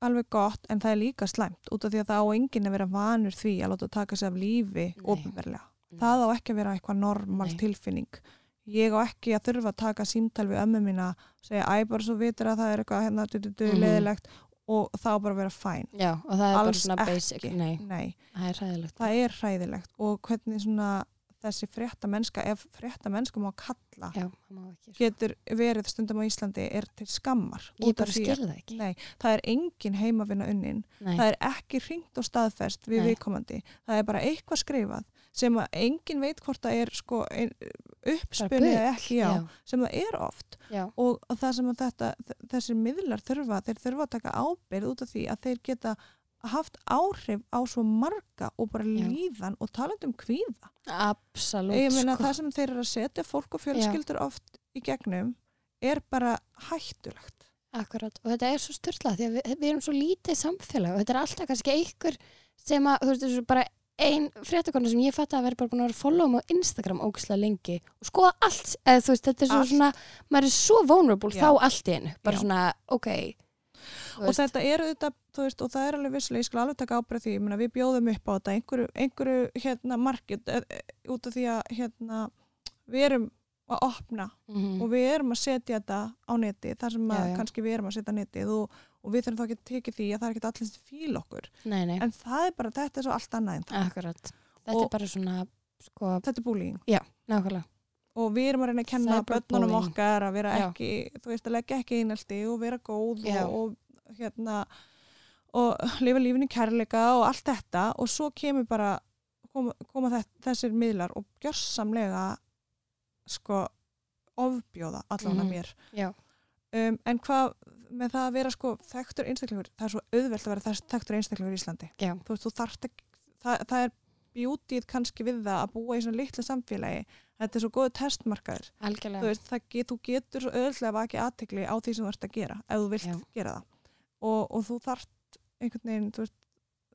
alveg gott en það er líka slæmt út af því að það á enginn að vera vanur því að láta taka sig af lífi ofinverlega það á ekki að vera eitthvað normal Nei. tilfinning. Ég á ekki að þurfa að taka símtal við ömmu mína og segja æ bara svo vitur að það er eitthvað hérna du, du, du, Mhm. leðilegt og það á bara vera fæn. Já, og það er bara Alls svona basic. Nei, Nei, það er ræðilegt það er hræðilegt. Og hvernig svona þessi frétta mennska, ef frétta mennska má kalla, já, má sko. getur verið stundum á Íslandi er til skammar. ég bara því skil að- það ekki Nei, það er engin heimavinna unnin, Nei. það er ekki ringt og staðfest við Nei. viðkomandi, það er bara eitthvað skrifað sem að engin veit hvort það er sko ein, uppspunni eða ekki, já. sem það er oft og og það sem þetta, þessir miðlar þurfa, þeir þurfa að taka ábyrð út af því að þeir geta haft áhrif á svo marga og bara Já. líðan og talandi um kvíða. absolutt Ég meina sko. það sem þeir eru að setja fólk og fjölskyldur oft í gegnum er bara hættulegt. Akkurat, og þetta er svo styrla því að við, við erum svo lítið samfélag og þetta er alltaf kannski einhver sem að, þú veist, þessu bara ein fréttakona sem ég fatt að vera bara búin að vera að follow mig á Instagram ógislega lengi og skoða allt, eða þú veist, þetta er svo Allt. svona maður er svo vulnerable Já. þá allt einu bara Já. svona, ok Og þetta eru þetta, veist, og það er alveg visslega, ég skal alveg taka ábyrð því, meina við bjóðum upp á þetta einhverju, einhverju hérna markið e, e, út af því að hérna við erum að opna mhm, og við erum að setja þetta á neti þar sem Já, já. kannski við erum að setja netið og, og við þurfum þá ekki að tekið því að það er ekki allir fíl okkur. Nei, nei, en það er bara, þetta er svo allt annað en það. Akkurat. Þetta Og- er bara svona, sko þetta er búlíðing nákvæmlega, og við erum að reyna að kenna börnunum okkar að vera Já. ekki þú veist að leggja ekki einaldi og vera góð Já. og, og hérna og lifa lífinu kærleika og allt þetta og svo kemur bara koma, koma þess, þessir miðlar og gjörsamlega sko ofbjóða allavega Mhm. mér. Já, um, en hvað með það að vera sko þekktur einstaklegur, það er svo auðvelt að vera þess, þekktur einstaklegur í Íslandi. Þú veist, þú þarft ekki það, það er bjútið kannski við það að búa í svona litlu samfélagi. Þetta er svo góðu testmarkaður. Þú veist, get, þú getur svo auðvitað að ekki aðtekli á því sem þú ert að gera ef þú vilt Já. gera það og, og þú þarft einhvern veginn þú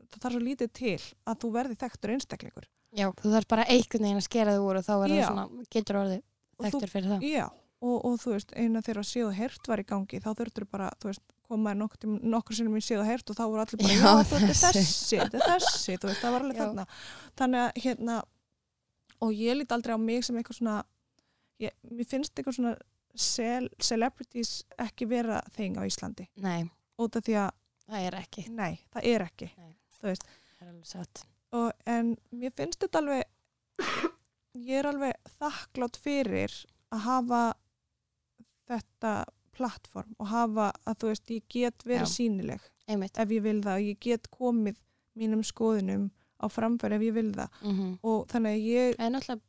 það þarf svo lítið til að þú verði þekktur einstaklingur. Já, þú þarf bara einhvern veginn að skera þig úr og þá verður það svona, getur orðið þú- þekktur fyrir það. Já, og, og þú veist, eina þegar að og hert var í gangi þá þurftur bara, þú veist, komaði nokkur, nokkur sinnum í og hert og þá voru allir bara Já, já, þú veist, þessi. þetta er þessi þú veist, það var alveg þarna. Þannig að hérna og ég lít aldrei á mig sem eitthvað svona ég, mér finnst eitthvað svona cel, celebrities ekki vera þing á Íslandi. Nei, út af því að, það er ekki. Nei, það er ekki Nei. þú veist, og, en mér finnst þetta alveg ég er alveg þakklátt fyrir að hafa þetta plattform og hafa að þú veist, ég get verið Já. sínileg einmitt. ef ég vil það og ég get komið mínum skoðunum á framfæri ef ég vil það. Mm og þannig að ég náttúrulega pow-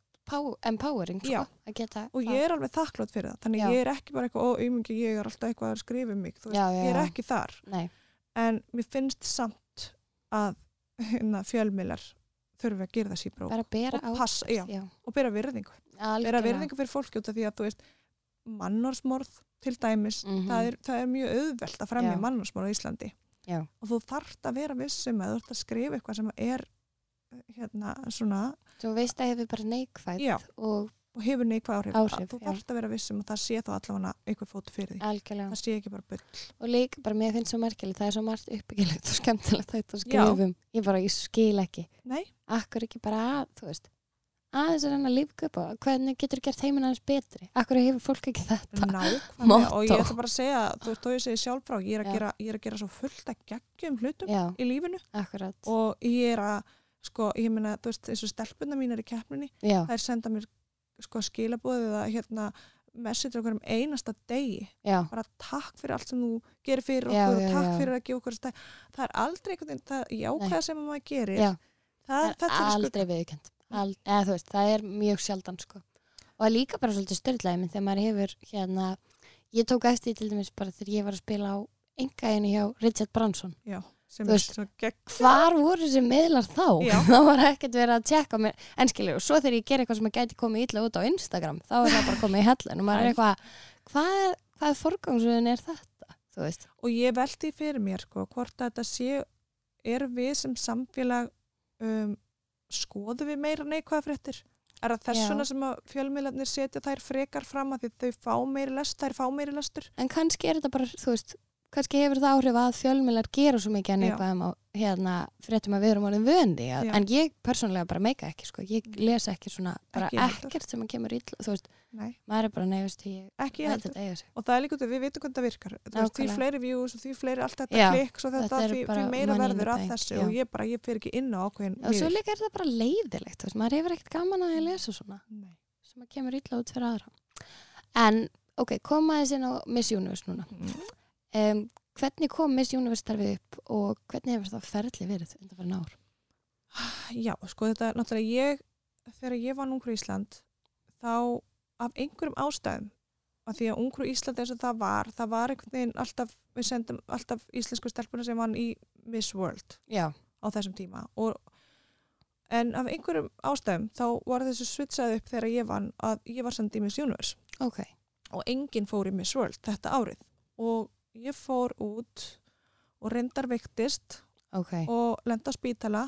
empowering sko, að geta og ég er alveg þakklátt fyrir það þannig Já. ég er ekki bara eitthvað óumingi ég er alltaf eitthvað að skrifa um mig þú veist, Já, já, ég er ekki þar Nei, en mér finnst samt að hérna, fjölmiðlar þurfi að gera það sér brók bera Og passa, já. og bera virðingu bera Algjörlega. virðingu fyrir fólki út af því að þú veist mannorsmorð til dæmis Mhm. það, er, það er mjög auðvelt að fremja Já. mannorsmorð á Íslandi og þú þarft að vera vissum að þú ert að skrifa eitthvað sem er hérna svona Þú veist að hefur bara neikvæð og og hefur neikvæð áhrif, Áhrif, að þú já. þarft að vera vissum að það sé þá allavega eitthvað fótu fyrir því. Algjörlega. Það sé ekki bara bull. Og líka bara mér finnst svo merkilegt það er svo margt uppbyggilegt og skemmtilegt þetta að skrifum. Ég bara, ég skil ekki. Nei, akkur ekki bara að, þú veist aðeins að reyna að lífka upp á hvernig getur gert heiminn aðeins betri? Akkur hefur fólk ekki þetta Motto. og ég ætla bara að segja, þú veist, þó ég segi sjálf frá ég er að, gera, ég er að gera svo fullt að geggjum hlutum já, í lífinu. Akkurat. Og ég er að sko, ég meina, þú veist, eins og stelpuna mínar í keppninni já, þær senda mér sko skilabóðið að hérna message okkur um einasta degi. Já, bara takk fyrir allt sem þú gerir fyrir okkur Já, og já, takk já. fyrir að gefa okkur stæð. það er aldrei einhvern veginn, það jákvæða sem maður gerir já. það, það er er aldrei viðkjönd eða þú veist, það er mjög sjaldan sko. og það er líka bara svolítið styrlaði þegar maður hefur hérna ég tók eftir til dæmis bara þegar ég var að spila á engaðinu hjá Richard Branson. Já, er veist, hvar voru þessi miðlar þá? Það var ekkert verið að tjekka mér enskilur og svo þegar ég ger eitthvað sem gæti komið illa út á Instagram þá er það bara komið í hellin og maður er eitthvað hvað hvað forgangsröðin er þetta? og ég veldi fyrir mér sko, hvort þetta sé er við sem samfélag um, skoðum við meira neikvæða fréttir er það þess Já. vegna sem að fjölmiðlarnir setja þær frekar fram að þau fá meiri lest, þær fá meiri lestur en kannski er þetta bara þú veist, kannski hefur það áhrif að fjölmiðlar gera svo mikið en eitthvað um á, hérna, fréttum að við erum orðin vöndi Já. en ég persónlega bara meika ekki sko. ég les ekki svona, bara Ekki ég heldur. ekkert sem að kemur illa, þú veist, Nei, maður er bara nefnist ekki sig Og það er líka út við vitum hvernig það virkar. Þú veist, því fleiri views og því fleiri allt þetta Já, klikk og þetta, þetta því, því meira verður af þessu já. og ég bara, ég fyrir ekki inn á ákveðin og svo líka er það bara leiðilegt þú veist, maður hefur ekkert gaman að að lesa svona Nei. sem að kemur illa út fyrir aðra en ok, koma þess inn á Miss Universe núna Mm. Um, hvernig kom Miss Universe starfið upp og hvernig hefur það ferli verið undan fyrir ár? Já, sko þetta náttúrulega ég, þegar ég var ungur í Ísland, þá af einhverjum ástæðum, að því að ungur í Ísland eins og það var, það var einhvern veginn alltaf, við sendum alltaf íslensku stelpuna sem vann í Miss World Já, á þessum tíma og en af einhverjum ástæðum þá var þessu svitsað upp þegar ég vann að ég var sendið í Miss Universe. Ok. Og enginn fór í Miss World þetta árið og ég fór út og reyndar veiktist ok, og lenda á spítala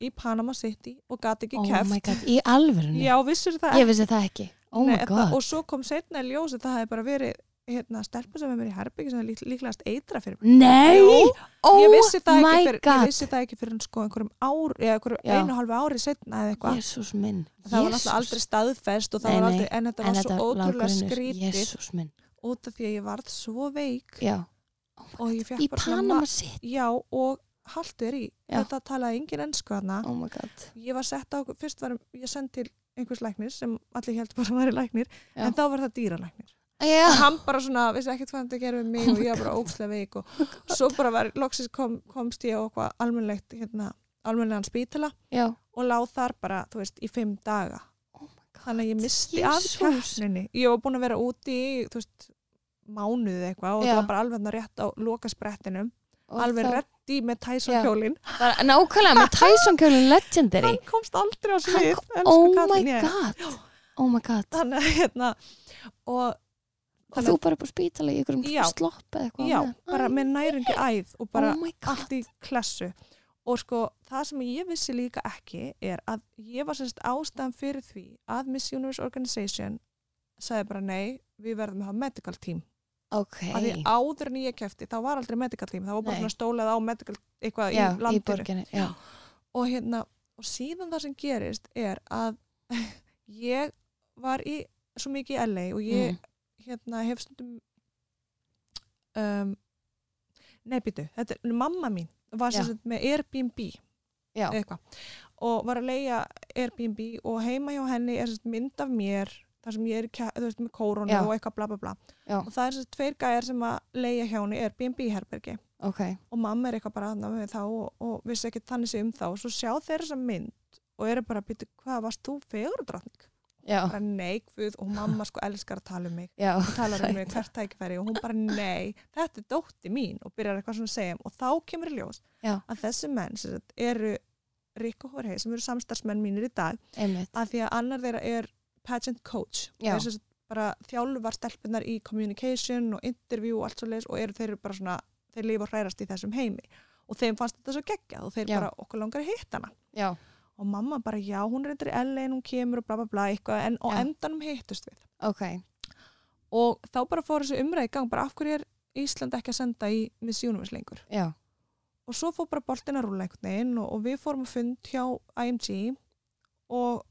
í Panama City og gati ekki oh god, í alvörunni? Já, vissur það? Ég vissi það ekki, oh Nei, my það- god. Og svo kom setna í ljósi það hefði bara verið hérna, stelpa sem hefur verið í herbyggi sem er lík, líklegast eitra fyrir mig. Nei, Jú, oh ég það my ekki fyrir, ég god. vissi það ekki fyrir sko einhverjum ár eða einhverjum einu og halvu ári setna eða eitthvað. Það var náttúrulega aldrei staðfest það Nei, var nei. aldrei, en þetta En var svo þetta ótrúlega lággrunur, skrítið út af því að ég varð svo veik Já, og ég fekk bara Panama ma- City? Já og haltu þér í. Já. þetta talaði engin ennsku þarna. Oh ég var sett á, fyrst var ég send til einhvers læknir sem allir heldur bara að væri læknir Já. en þá var það dýralæknir. Og hann bara svona, vissi ekkert hvað þetta gerir við mig Oh og ég var bara ókslega veik og svo bara var, loksins kom, komst ég á eitthvað almennlegt, hérna, almennlegan spítala já. og láð þar bara, þú veist, í fimm daga. Oh þannig að ég misti af keppninni ég var búin að vera úti í, veist mánuðið eitthvað og Já. það var bara alveg rétt á lokasprettinum Og alveg þá- reddi með Tyson Já. kjólin bara, Nákvæmlega með Tyson kjölin legendary hann komst aldrei á svið elsku Oh my kallinn, ég. god Oh my god þannig að hérna og Og þú bara upp á spítali í einhverjum Já. slopp eða eitthvað já, á meðan? bara með næringi æð og bara Oh my god allt í klessu og sko það sem ég vissi líka ekki er að ég var sérst ástæðan fyrir því að Miss Universe Organization sagði bara nei, við verðum að hafa medical team. Ok. Af því áður en ég kefti, þá var aldrei medical team það var bara svona stólað á medical eitthvað Já, í Já, og hérna, og síðan það sem gerist er að ég var í svo mikið í LA og ég Mm. hérna hef stundum um, nei býtu, þetta er mamma mín var sem sagt með Airbnb eitthvað. Og var að leia Airbnb og heima hjá henni er sem sagt mynd af mér þar sem ég er veist, með kóronu Já. og eitthvað bla bla bla. Já. og það er sem sagt tveir gæjar sem að leia hjá henni Airbnb herbergi. Ok. Og mamma er eitthvað bara aðna með þá og, og vissi ekki þannig sig um þá. Og svo sjá þeir þessa mynd og eru bara að byrja hvað varst þú fegurðdrottning? Bara neikfuð og mamma sko elskar að tala um mig. Já. Talar um mig hvert tækifæri og hún bara nei, þetta er dótti mín. Og byrjar eitthvað svona að segja og þá kemur í ljós Já. að þessi menn sagt, eru Rick og Jorge sem eru samstarfsmenn mínir í dag Einmitt. að því að annar þeirra er pageant coach og er sagt bara þjálfar stelpunar í communication og interview og allt svo leis og eru þeir eru bara svona þeir lifa og hrærast í þessum heimi. Og þeim fannst þetta svo geggjað og þeir Já. bara okkur langar að hitta hana og mamma bara já, hún eitthvað í LA en hún kemur og bla bla bla eitthvað en á Já. endanum hittust við. Ok. Og þá bara fór þessu umræði í gang bara af hverju er Ísland ekki að senda í Miss Universe lengur? Já, og svo fór bara boltin að rúla einhvern veginn og, og við fórum að fund hjá IMG og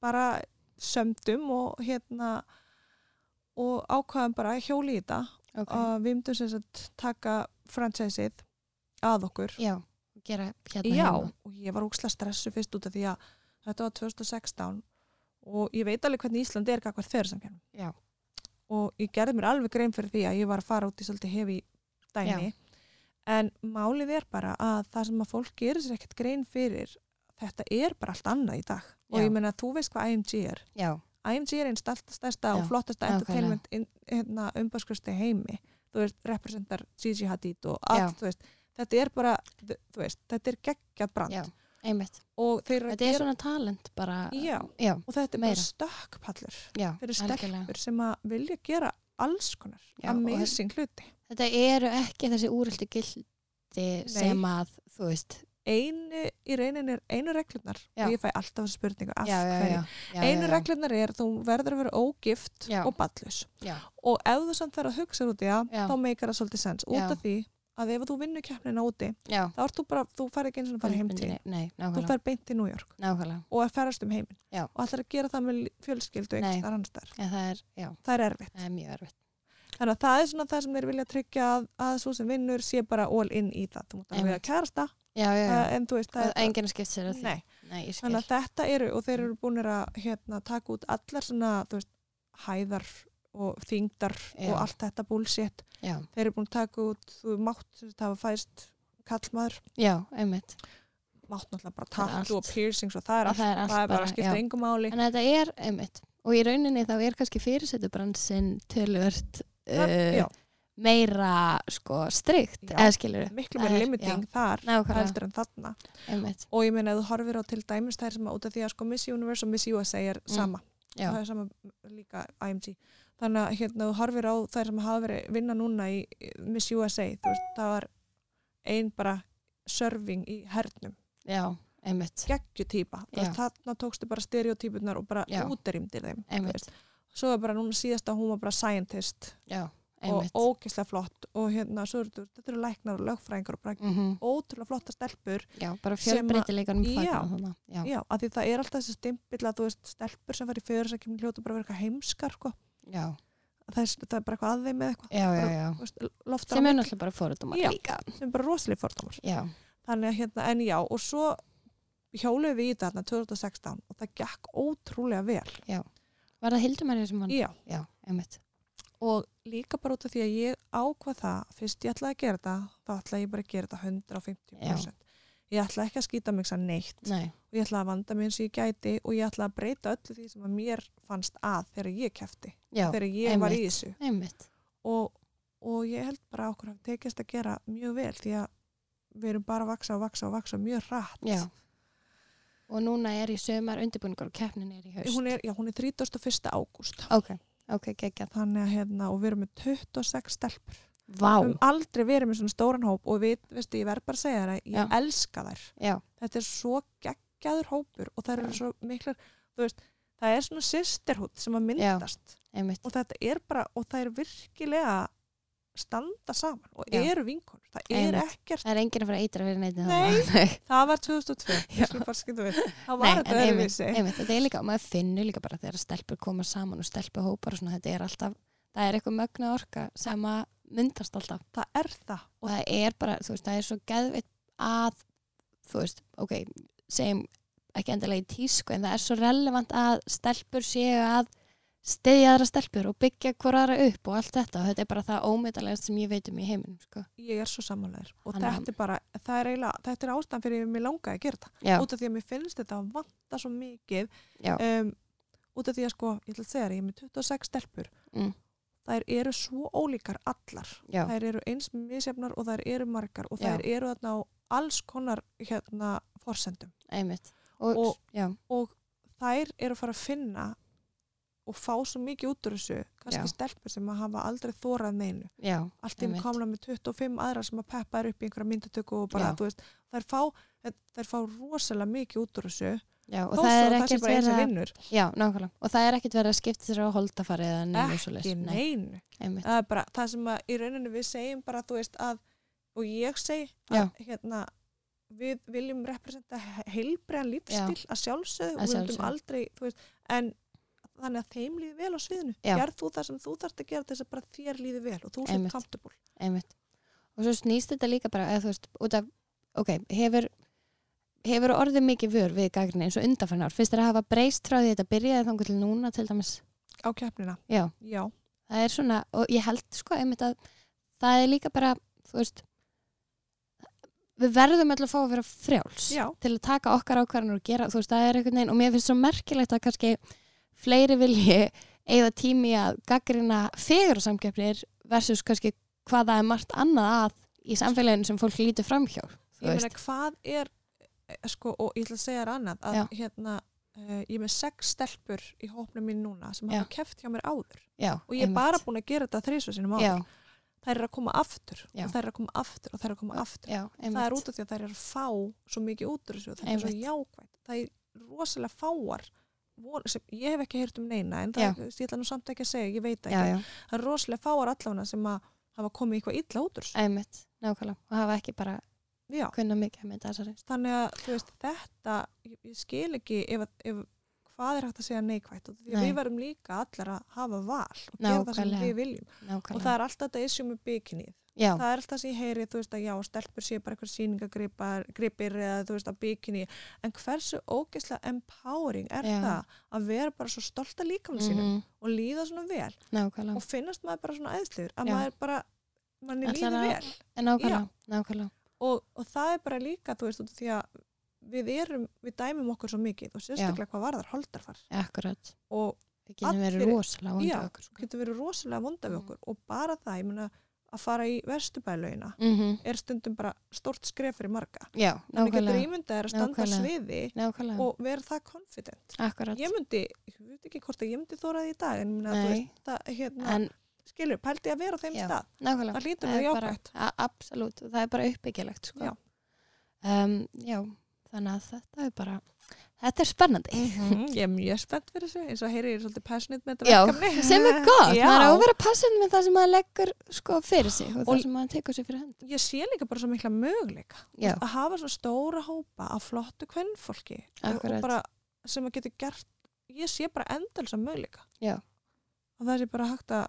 bara sömdum og hérna og ákvaðum bara hjóli í þetta. Ok. Að við myndum sem sagt taka franchiseið að okkur. Já, gera hérna Já, heima. og ég var úkslega stressu fyrst út af því að þetta var 2016 og ég veit alveg hvernig Ísland er kakvart þeirrsamkjörnum Já. og ég gerði mér alveg grein fyrir því að ég var að fara út í svolítið hefi dæmi. En málið er bara að það sem að fólk gerir sér ekkert grein fyrir þetta er bara allt annað í dag. Og Já. ég meina að þú veist hvað IMG er. Já, IMG er einn stærsta, Já, og flottasta entertainment in, hérna, umbæðskristi heimi. Þú veist, representar Gigi Hadid og Já. allt, þú veist þetta er bara, þú veist, þetta er geggjað brand. Já, einmitt. Eru Þetta er gera svona talent bara Já. já, og þetta er meira. bara stökkpallur. Já fyrir algjörlega. stelpur sem að vilja gera alls konar amazing hluti. Þetta eru ekki þessi úröldu gildi sem að, þú veist, einu í reynin er einu reglurnar Já. og ég fæ alltaf þessu spurningu af hverju? einu reglurnar er þú verður að vera ógift og ballus Já. og ef þú samt verður að hugsa út í það þá meikar það svolítið sens. Út af því að ef þú vinnur keppnina úti já, þá ert þú bara, þú fær ekki eins og fara heim til Nei, þú fær beint til New York. Nákvæmlega. og er ferðast um heiminn. Og ætlar að gera það með fjölskyldu þar annars þar Já, það er, það er erfitt. Það er erfitt. þannig að það er svona það sem þeir vilja tryggja að, að svo sem vinnur sé bara all in í það. Þú mútt að að kærasta. Já, já, já. en þú veist það er bara- enginn skipt sér að því. Nei. Nei, ég skil. Þannig að þetta eru, og þeir eru búinir að hérna, taka út allar svona, þú veist, hæðar og þingdar Já. og allt þetta. Já, Þeir eru búin að taka út, þú mátt, veist, hafa fæst kallmaður, já, einmitt. mátt náttúrulega bara Það tattu og piercings og það er allt, það er allt það er bara bara, að skipta já. engum máli. En þetta er, einmitt. Og í rauninni þá er kannski fyrirsetubransin tölvört Það- uh, já. meira, sko, strikt, Já. eða skilur Miklu það meira limiting þar Nákvæmlega. heldur en þarna. einmitt. Og ég meina að þú horfir á til dæmis þær sem að út af því að sko Miss Universe og Miss USA er Mm. sama. Já, það er sama líka IMG þannig að hérna þú horfir á þær sem hafa verið vinna núna í Miss USA þú veist, það var ein bara serving í hernum já, einmitt. geggjutýpa, veist, þarna tókstu bara stereotypunar og bara Já. útrýmdir þeim svo er bara núna síðast að hún var bara scientist Já, og ógislega flott og hérna, svo eru þetta eru læknar og lögfræðingar og bara Mhm. ótrúlega flotta stelpur Já, bara sem að- fjölbreytileikanum Já. þannig. Já, já, af því það er alltaf þessi stimpill að þú veist, stelpur sem fara í fyrir sem kemur hljóta bara að vera eitthvað heimskar sko. Já, það, er, það er bara eitthvað að þeim með eitthvað. Já, já, Bara, já. á Sem er náttúrulega bara fórhundumar líka. sem er bara rosalega Já, þannig að hérna, en já, og svo hjóluðu við í þetta þarna 2016 og það gekk ótrúlega vel. Var það Hildumærið sem hann? já, Já, einmitt. og líka bara út af því að ég ákvað það fyrst ég ætlaði að gera þetta þá ætlaði ég bara að gera þetta 150% ég ætlaði ekki að skýta mig sann neitt Nei, og ég ætlaði að vanda mig eins og ég gæti og ég ætlaði að breyta öllu því sem að mér fannst að þegar ég kefti, já, þegar ég var í einmitt. þessu einmitt. og, og ég held bara að okkur hafi tekist að gera mjög vel því að við erum bara að vaksa og vaksa og vaksa mjög hratt Já. Og núna er í sömar undirbúningar og keppnin er í haust. hún er, já, hún er 31. ágúst Ok, ok, geggjað. þannig að hérna, og við erum með 26 stelpur Vá. höfum aldrei verið með svona stóran hóp og við, veistu, ég verð bara að segja þér að ég Já. elska þær Já, þetta er svo geggjaður hópur og þær eru svo miklar þú veist, það er svona sisterhood sem að myndast einmitt. og þetta er bara, og það er virkilega standa saman og Já. eru vinkonur, það er Einmitt. ekkert Það er enginn að fara að eitra fyrir neitt. Nei. Nei. það var 2002, Já. ég skulle bara skynna við það var þetta einmitt, öðruvísi einmitt, þetta er líka, maður finnur líka bara þegar stelpur koma saman og stelpuhópar og svona, þetta er alltaf, það er eitthvað mögnu orka sem að myndast alltaf. Það er það. Og það er bara, þú veist, það er svo geðveitt að, þú veist, ok, segjum ekki endilega í tísku en það er svo relevant að stelpur séu að stiðja aðra stelpur og byggja hver aðra upp og allt þetta. Og þetta er bara það ómyndalegast sem ég veit um í heiminum, sko. ég er svo samanlegar og Þannig þetta er bara, það er eiginlega þetta er ástæðan fyrir að mér langaði að gera þetta. Já, út af því að mér finnst þetta að vanta svo mikið um, út af því að sko, ég ætla að segja þér, ég er með 26 stelpur. Mm. Þær eru svo ólíkar allar já, þær eru eins misjafnar og þær eru margar og Já. þær eru þarna á alls konar hérna forsendum. Og, Og- já, og þær eru að fara að finna og fá svo mikið út úr þessu kannski Já. stelpur sem að hafa aldrei þórað neinu já, allt Einmitt. komna með 25 aðra sem að peppa þær upp í einhverja myndatöku og bara, Já. veist, þær fá, þær fá rosalega mikið út úr þessu já, og það er að það vinnur. Já, og það er ekkert verið að skipta sér á holdafari eða neinu svo neinu. Einmitt, það er bara það sem að í rauninni við segjum bara þú veist að og ég segi að hérna við viljum representa heilbreðan lífstíl að sjálfsögðu og við viljum aldrei veist, en þannig að þeim líði vel á sviðinu. Gerð þú það sem þú þarft að gera þess að bara þér líði vel og þú Einmitt. comfortable. Einmitt. Og svo snýst þetta líka bara eða veist, út af, ok, hefur hefur orðið mikið vör við gagrinni eins og undanfarnar, finnst þér að hafa breyst frá því þetta byrjaði þangur til núna til dæmis? Á keppnina, já, já, það er svona, og ég held sko einmitt að það er líka bara þú veist við verðum alltaf að fá að vera frjáls já. til að taka okkar ákvarðanur og gera, þú veist, það er einhvern veginn og mér finnst svo merkilegt að kannski fleiri vilji eða tími að gaggrina fegur samkeppnir versus kannski hvað það er margt annað að í samfélaginu sem fólk lítur framhjá þú ég meina hvað er sko, og ég ætla að segja þér annað að hérna uh, ég er með sex stelpur í hópnum mín núna sem hafa keppt hjá mér áður. Já, og ég er bara búin að gera þetta þrísu sinum áður þær eru að koma aftur Já. og þær eru að koma aftur og þær eru að koma aftur. Já, það er út af því að þær eru að fá svo mikið út úr þessu og þetta er svo Einmitt. jákvæmt það er rosalega fáar sem, ég hef ekki heyrt um neina en það, Já. ég ætla nú samt ekki að segja, ég veit það ekki það er rosalega fáar allavega sem að hafa komið eitthvað illa út úr þessu. Einmitt, nákvæmlega. Og hafa ekki bara Já. kunna mikið mynda þessari þannig að þú veist, þetta ég, ég skil ekki ef, ef, hvað er hægt að segja neikvægt og Nei. við verum líka allir að hafa val og gera það sem við viljum. Og nákvæmlega. það er alltaf þetta issue með bikinið Já, það er alltaf sem ég heyri, þú veist að já, stelpur sé bara eitthvað síningagripir eða þú veist að bikini, en hversu ógeðslega empowering er Já. það að vera bara svo stolt að líkamlega sínum mhm, og líða svona vel nákvæmlega. og finnast maður bara svona æðsliður að maður bara, manni að- vel. Nákvæmlega og, og það er bara líka, þú veist, út af því að við erum, við dæmum okkur svo mikið og sérstaklega hvað varðar holdarfar. Akkurat, og við getum verið Allir- rosalega vonda Já. okkur sko. getur verið rosalega vonda við Mm. okkur. Og bara það, ég meina að fara í verstubælaugina mm er stundum bara stórt skref fyrir marga. Já, þannig getur nákvæmlega, ímyndað er að standa sviði nákvæmlega. og vera það confident. Akkurat, ég myndi, ég veit ekki hvort að ég myndi þóra því í dag en minna, veist, það, hérna, en skilur, pældi að vera á þeim Já. stað nákvæmlega það vera bara- jákvæmt a- Absolutt, og það er bara uppbyggilegt sko. Já. um, já, þannig að þetta er bara þetta er spennandi Mhm, ég er mjög spennt fyrir þessu eins og heyri ég er svolítið passionate með þetta verkefni sem er gott, Já. maður á að vera passin með það sem maður leggur sko fyrir sig og, Og- það sem maður tekur sig fyrir hönd ég sé líka bara svo mikla möguleika Já, að hafa svo stóra hópa af flottu kvennfólki og, Akkurat. og bara sem að geta gert ég sé bara endalsa möguleika Já. og það sé bara hægt að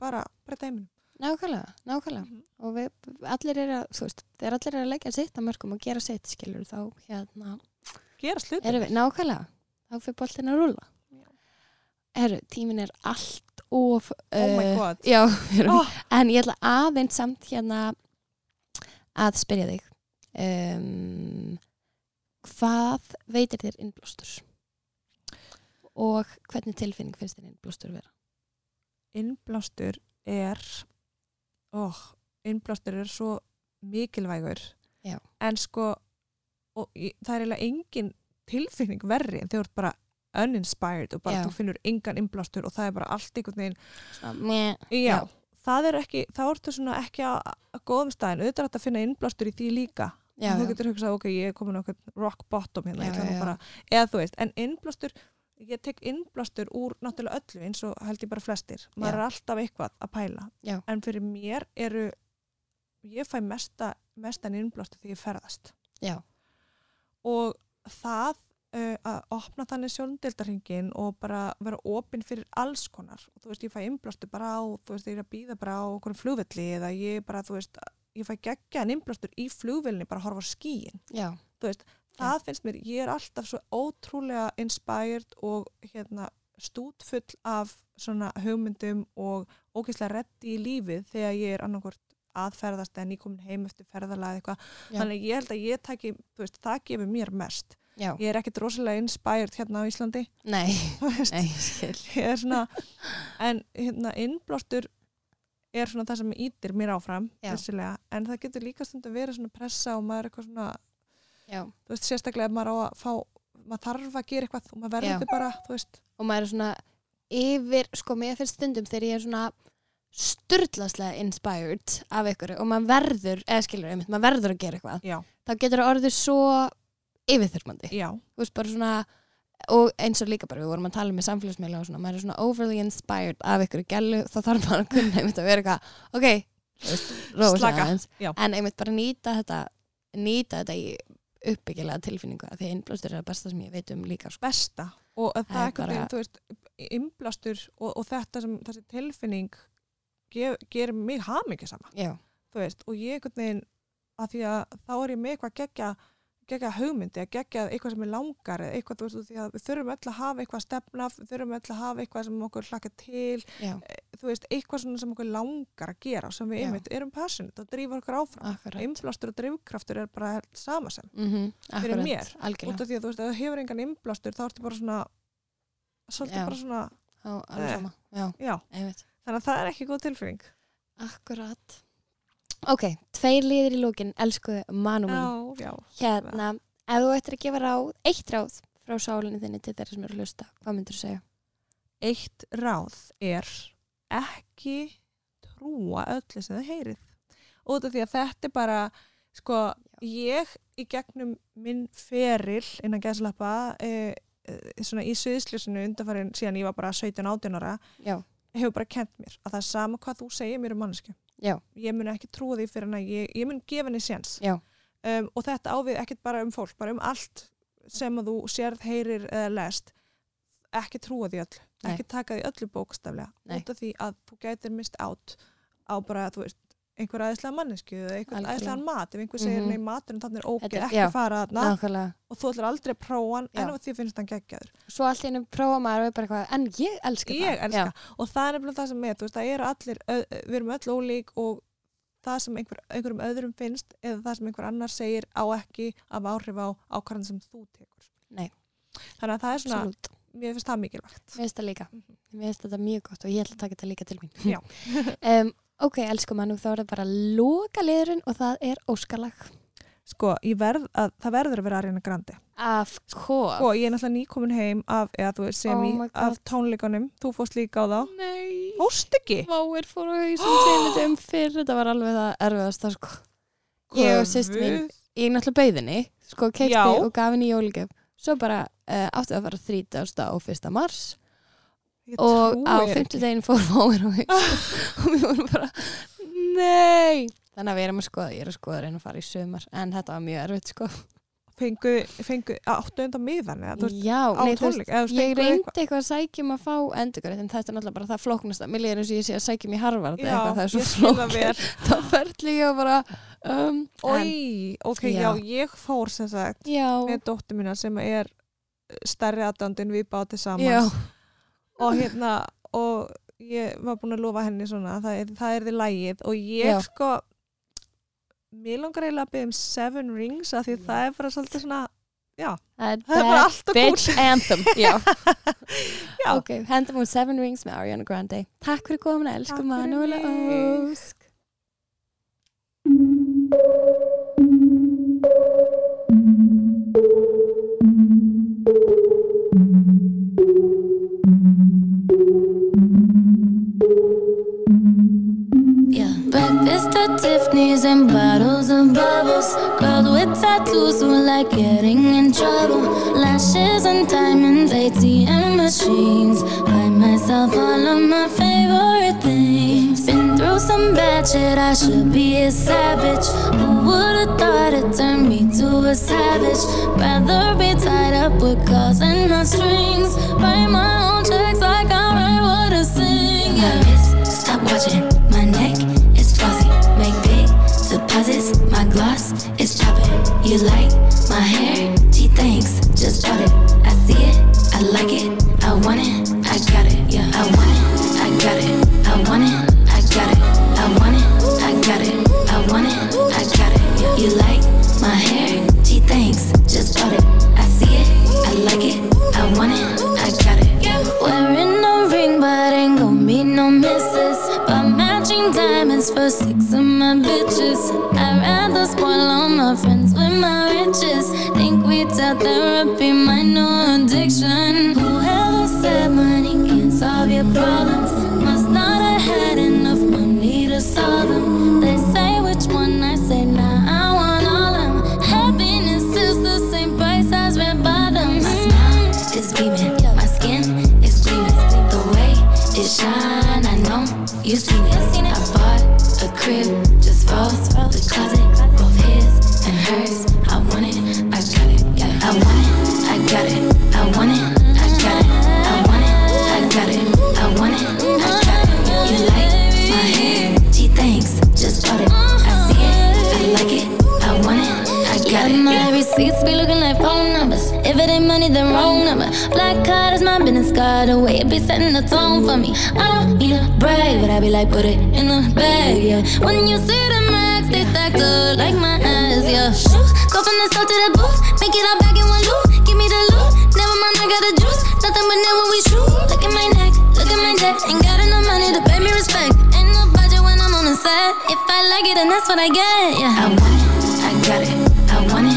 bara breyta heiminum nákvæmlega, nákvæmlega Mhm. og við, allir er að, þú veist, þegar allir er að leggja sitt á mörgum og gera sitt skilur þá hérna, gera við, nákvæmlega þá fyrir boltin að rúla. Herru, tímin er allt of oh my eh, god Já, erum oh, En ég ætla aðeins samt hérna að spyrja þig um, hvað veitir þér innblástur? Og hvernig tilfinning finnst þér innblástur vera? Innblástur er oh, innblástur er svo mikilvægur Já. en sko og, það er eiginlega engin tilfinning verri en þú ert bara uninspired og bara Já. þú finnur engan innblástur og það er bara allt einhvern veginn já, Já. það er ekki, þá ertu svona ekki að, að góðum staðin, auðvitað að finna innblástur í því líka þú getur hugsað, ok, ég er komin á rock bottom hérna, eða þú veist, en innblástur ég tek innblástur úr náttúrulega öllu eins og held ég bara flestir. Maður Já. er alltaf eitthvað að pæla. Já. en fyrir mér eru ég fæ mesta, mesta innblástur því ég ferðast. Já, og það uh, að opna þannig sjóndeldarhingin og bara vera opinn fyrir alls konar. Og þú veist, ég fæ innblástur bara á þú veist, ég er að býða bara á okkur flugvelli eða ég bara, þú veist, ég fæ geggjaðan innblástur í flugvelni bara að horfa á skíin já, það finnst mér, ég er alltaf svo ótrúlega inspired og hérna stútfull af svona hugmyndum og ógeðslega reddi í lífið þegar ég er annarkvort aðferðast eða nýkomin heim eftir ferðalega eða eitthvað, þannig að ég held að ég taki, veist, það gefur mér mest. Já, ég er ekkert rosalega inspired hérna á Íslandi. Nei, nei, er svona en hérna innblástur er svona það sem ítir mér áfram en það getur líka stundum verið svona pressa og maður er eitthvað svona Já, þú veist, sérstaklega maður á að fá maður þarf að gera eitthvað og maður verður bara, þú veist. Og maður er svona yfir, sko, mér finnst stundum þegar ég er svona sturlaslega inspired af ykkur og maður verður, eða skilur, einmitt, maður verður að gera eitthvað já, þá getur það orðið svo yfirþyrmandi. Já, þú veist bara svona og eins og líka bara við vorum að tala með samfélagsmiðla og svona, maður er svona overly inspired af ykkur gælu, þá þarf maður að kunna einmitt að vera eitthvað, ok, Slaka, en einmitt bara nýta þetta nýta þetta í uppbyggilega tilfinningu af því að innblástur er það besta sem ég veit um líka sko. besta. Og að það Það er eitthvað, bara- bara... þú veist innblástur og, og þetta sem þessi tilfinning gef, gerir mig hamingi sama, og ég veginn, að því að þá er ég með eitthvað gegja, gegja hugmyndi að gegja eitthvað sem er langar eða eitthvað, þú veist, því að við þurfum öll að hafa eitthvað stefna, við þurfum öll að hafa eitthvað sem okkur hlakka til, já, þú veist, eitthvað sem okkur langar að gera sem við Já. einmitt erum passionate og drífa okkur áfram akkurat innblástur og drifkraftur er bara sama sem mm fyrir mér. út af því að þú veist, ef þú hefur engan innblástur þá ertu bara svona svolítið Já. bara svona, á, alveg Eh. sama, já, já þannig að það er ekki góð tilfinning akkurat ok, tveir liðir í lókin, elsku Manu mín. Já, hérna, ef þú ættir að gefa ráð eitt ráð frá sálinni þinni til þeirra sem eru að hlusta, hvað myndir þú segja? eitt ráð er ekki trúa öllu sem þið heyrið. Út af því að þetta er bara sko, ég í gegnum minn feril innan gæðslappa e, e, svona í suðsljósinu undanfærin síðan ég var bara 17-18 ára Já. hefur bara kent mér að það er sama hvað þú segir mér um mannesku Já. ég mun ekki trúa því fyrir að ég, ég mun gefa henni séns. Um, og þetta ávið ekkert bara um fólk bara um allt sem að þú sérð, heyrir eða lest. Ekki trúa því öll Nei. ekki taka því öllu bókstaflega. Út af því að þú gætir mist átt á bara, þú veist, einhver aðeinslega mannesku eða einhver aðeinslega mat ef einhver segir, Mhm. nei, maturinn þannig er ógeð, ekki já. fara nákvæmlega og þú ætlar aldrei að prófa hann en ef því finnst hann geggjaður svo allt í einu prófa maður og bara eitthvað en ég elska það ég elska, Já. og það er nefnilega það sem er veist, það allir, við erum öll ólík og það sem einhver, einhverjum öðrum finnst eða það sem einhver annar segir á ekki af áhrif á ákvarðan sem þú tekur Nei. þannig að það er svona, Absolutt. mér finnst það mikilvægt Mér finnst það líka. Mhm. Mér finnst þetta mjög gott og ég ætla að taka þetta líka til mín. Um, ok, elsku mann, þá er það bara loka liðurinn og það er óskalag. sko, verð að, það verður að vera Ariana Grande Of course. og ég er náttúrulega nýkomin heim af, eða þú veist, sem Oh af tónleikunum þú fórst líka á þá, Nei. fórst ekki Váir fór á hausum tveimur dögum fyrr. Þetta var alveg það erfiðast. Sko. Ég og systir mín, ég er náttúrulega bauðinni, sko, keipti Já. og gaf henni jólgjöf. Svo bara uh, áttu að fara 30. og 1. mars Ég og á þér ekki. 50 deginn fór hausum og við vorum bara, nei. Þannig að við erum að skoða, ég er að skoða að reyna að fara í sömar en þetta var mjög erfitt sko. fengu, fengu áttu undan miðan eða, Já, nei, tónleik veist, ég reyndi eitthvað? að sækjum að fá endurgræð en þetta er náttúrulega bara það flóknasta mér líður eins og ég sé að sækjum í Harvard Já, eitthvað, það er svo það flókn ferðli ég og bara um, Ói, en, ok, já. Já. ég fór sem sagt með dóttur mína sem er stærri aðdándin við bátið saman og hérna og ég var búin að lofa henni svona að það er, það er því lægið og ég Já. sko mér langar eiginlega að byggja um Seven Rings af því það er bara svolítið svona já, það er bara allt og bitch anthem já. Já. ok, hendum hún Seven Rings með Ariana Grande takk fyrir komin, elsku Takk fyrir Manuela. Ósk Tiffany's and bottles of bubbles. Girls with tattoos who like getting in trouble. Lashes and diamonds, ATM machines. Buy myself all of my favorite things. Been through some bad shit, I should be a savage. Who would've thought it turned me to a savage? Rather be tied up with calls and not strings. Write my own checks like I write what I sing. Yeah. Stop watching, deposits, my gloss is chopping. You like my hair? Gee, thanks, just bought it. I see it, I like it, I want it, I got it. Yeah, I want it, I got it, I want it, I got it. I want it, I got it, I want it, I got it. You like my hair? Gee, thanks, just bought it. I see it, I like it, I want it, diamonds for six of my bitches. I'd rather spoil all my friends with my riches. Think we tell therapy my new addiction. Whoever said money can solve your problems Chris Black card is my business card. The way it be setting the tone for me. I don't need a brag, but I be like, put it in the bag, yeah. When you see the max, they stacked up like my ass, yeah. Go from the south to the booth, make it all back in one loop. Give me the loot, never mind, I got the juice. Nothing but never we shoot. Look at my neck, look at my neck. Ain't got enough money to pay me respect. Ain't no budget when I'm on the set. If I like it, then that's what I get, yeah. I want it, I got it, I want it.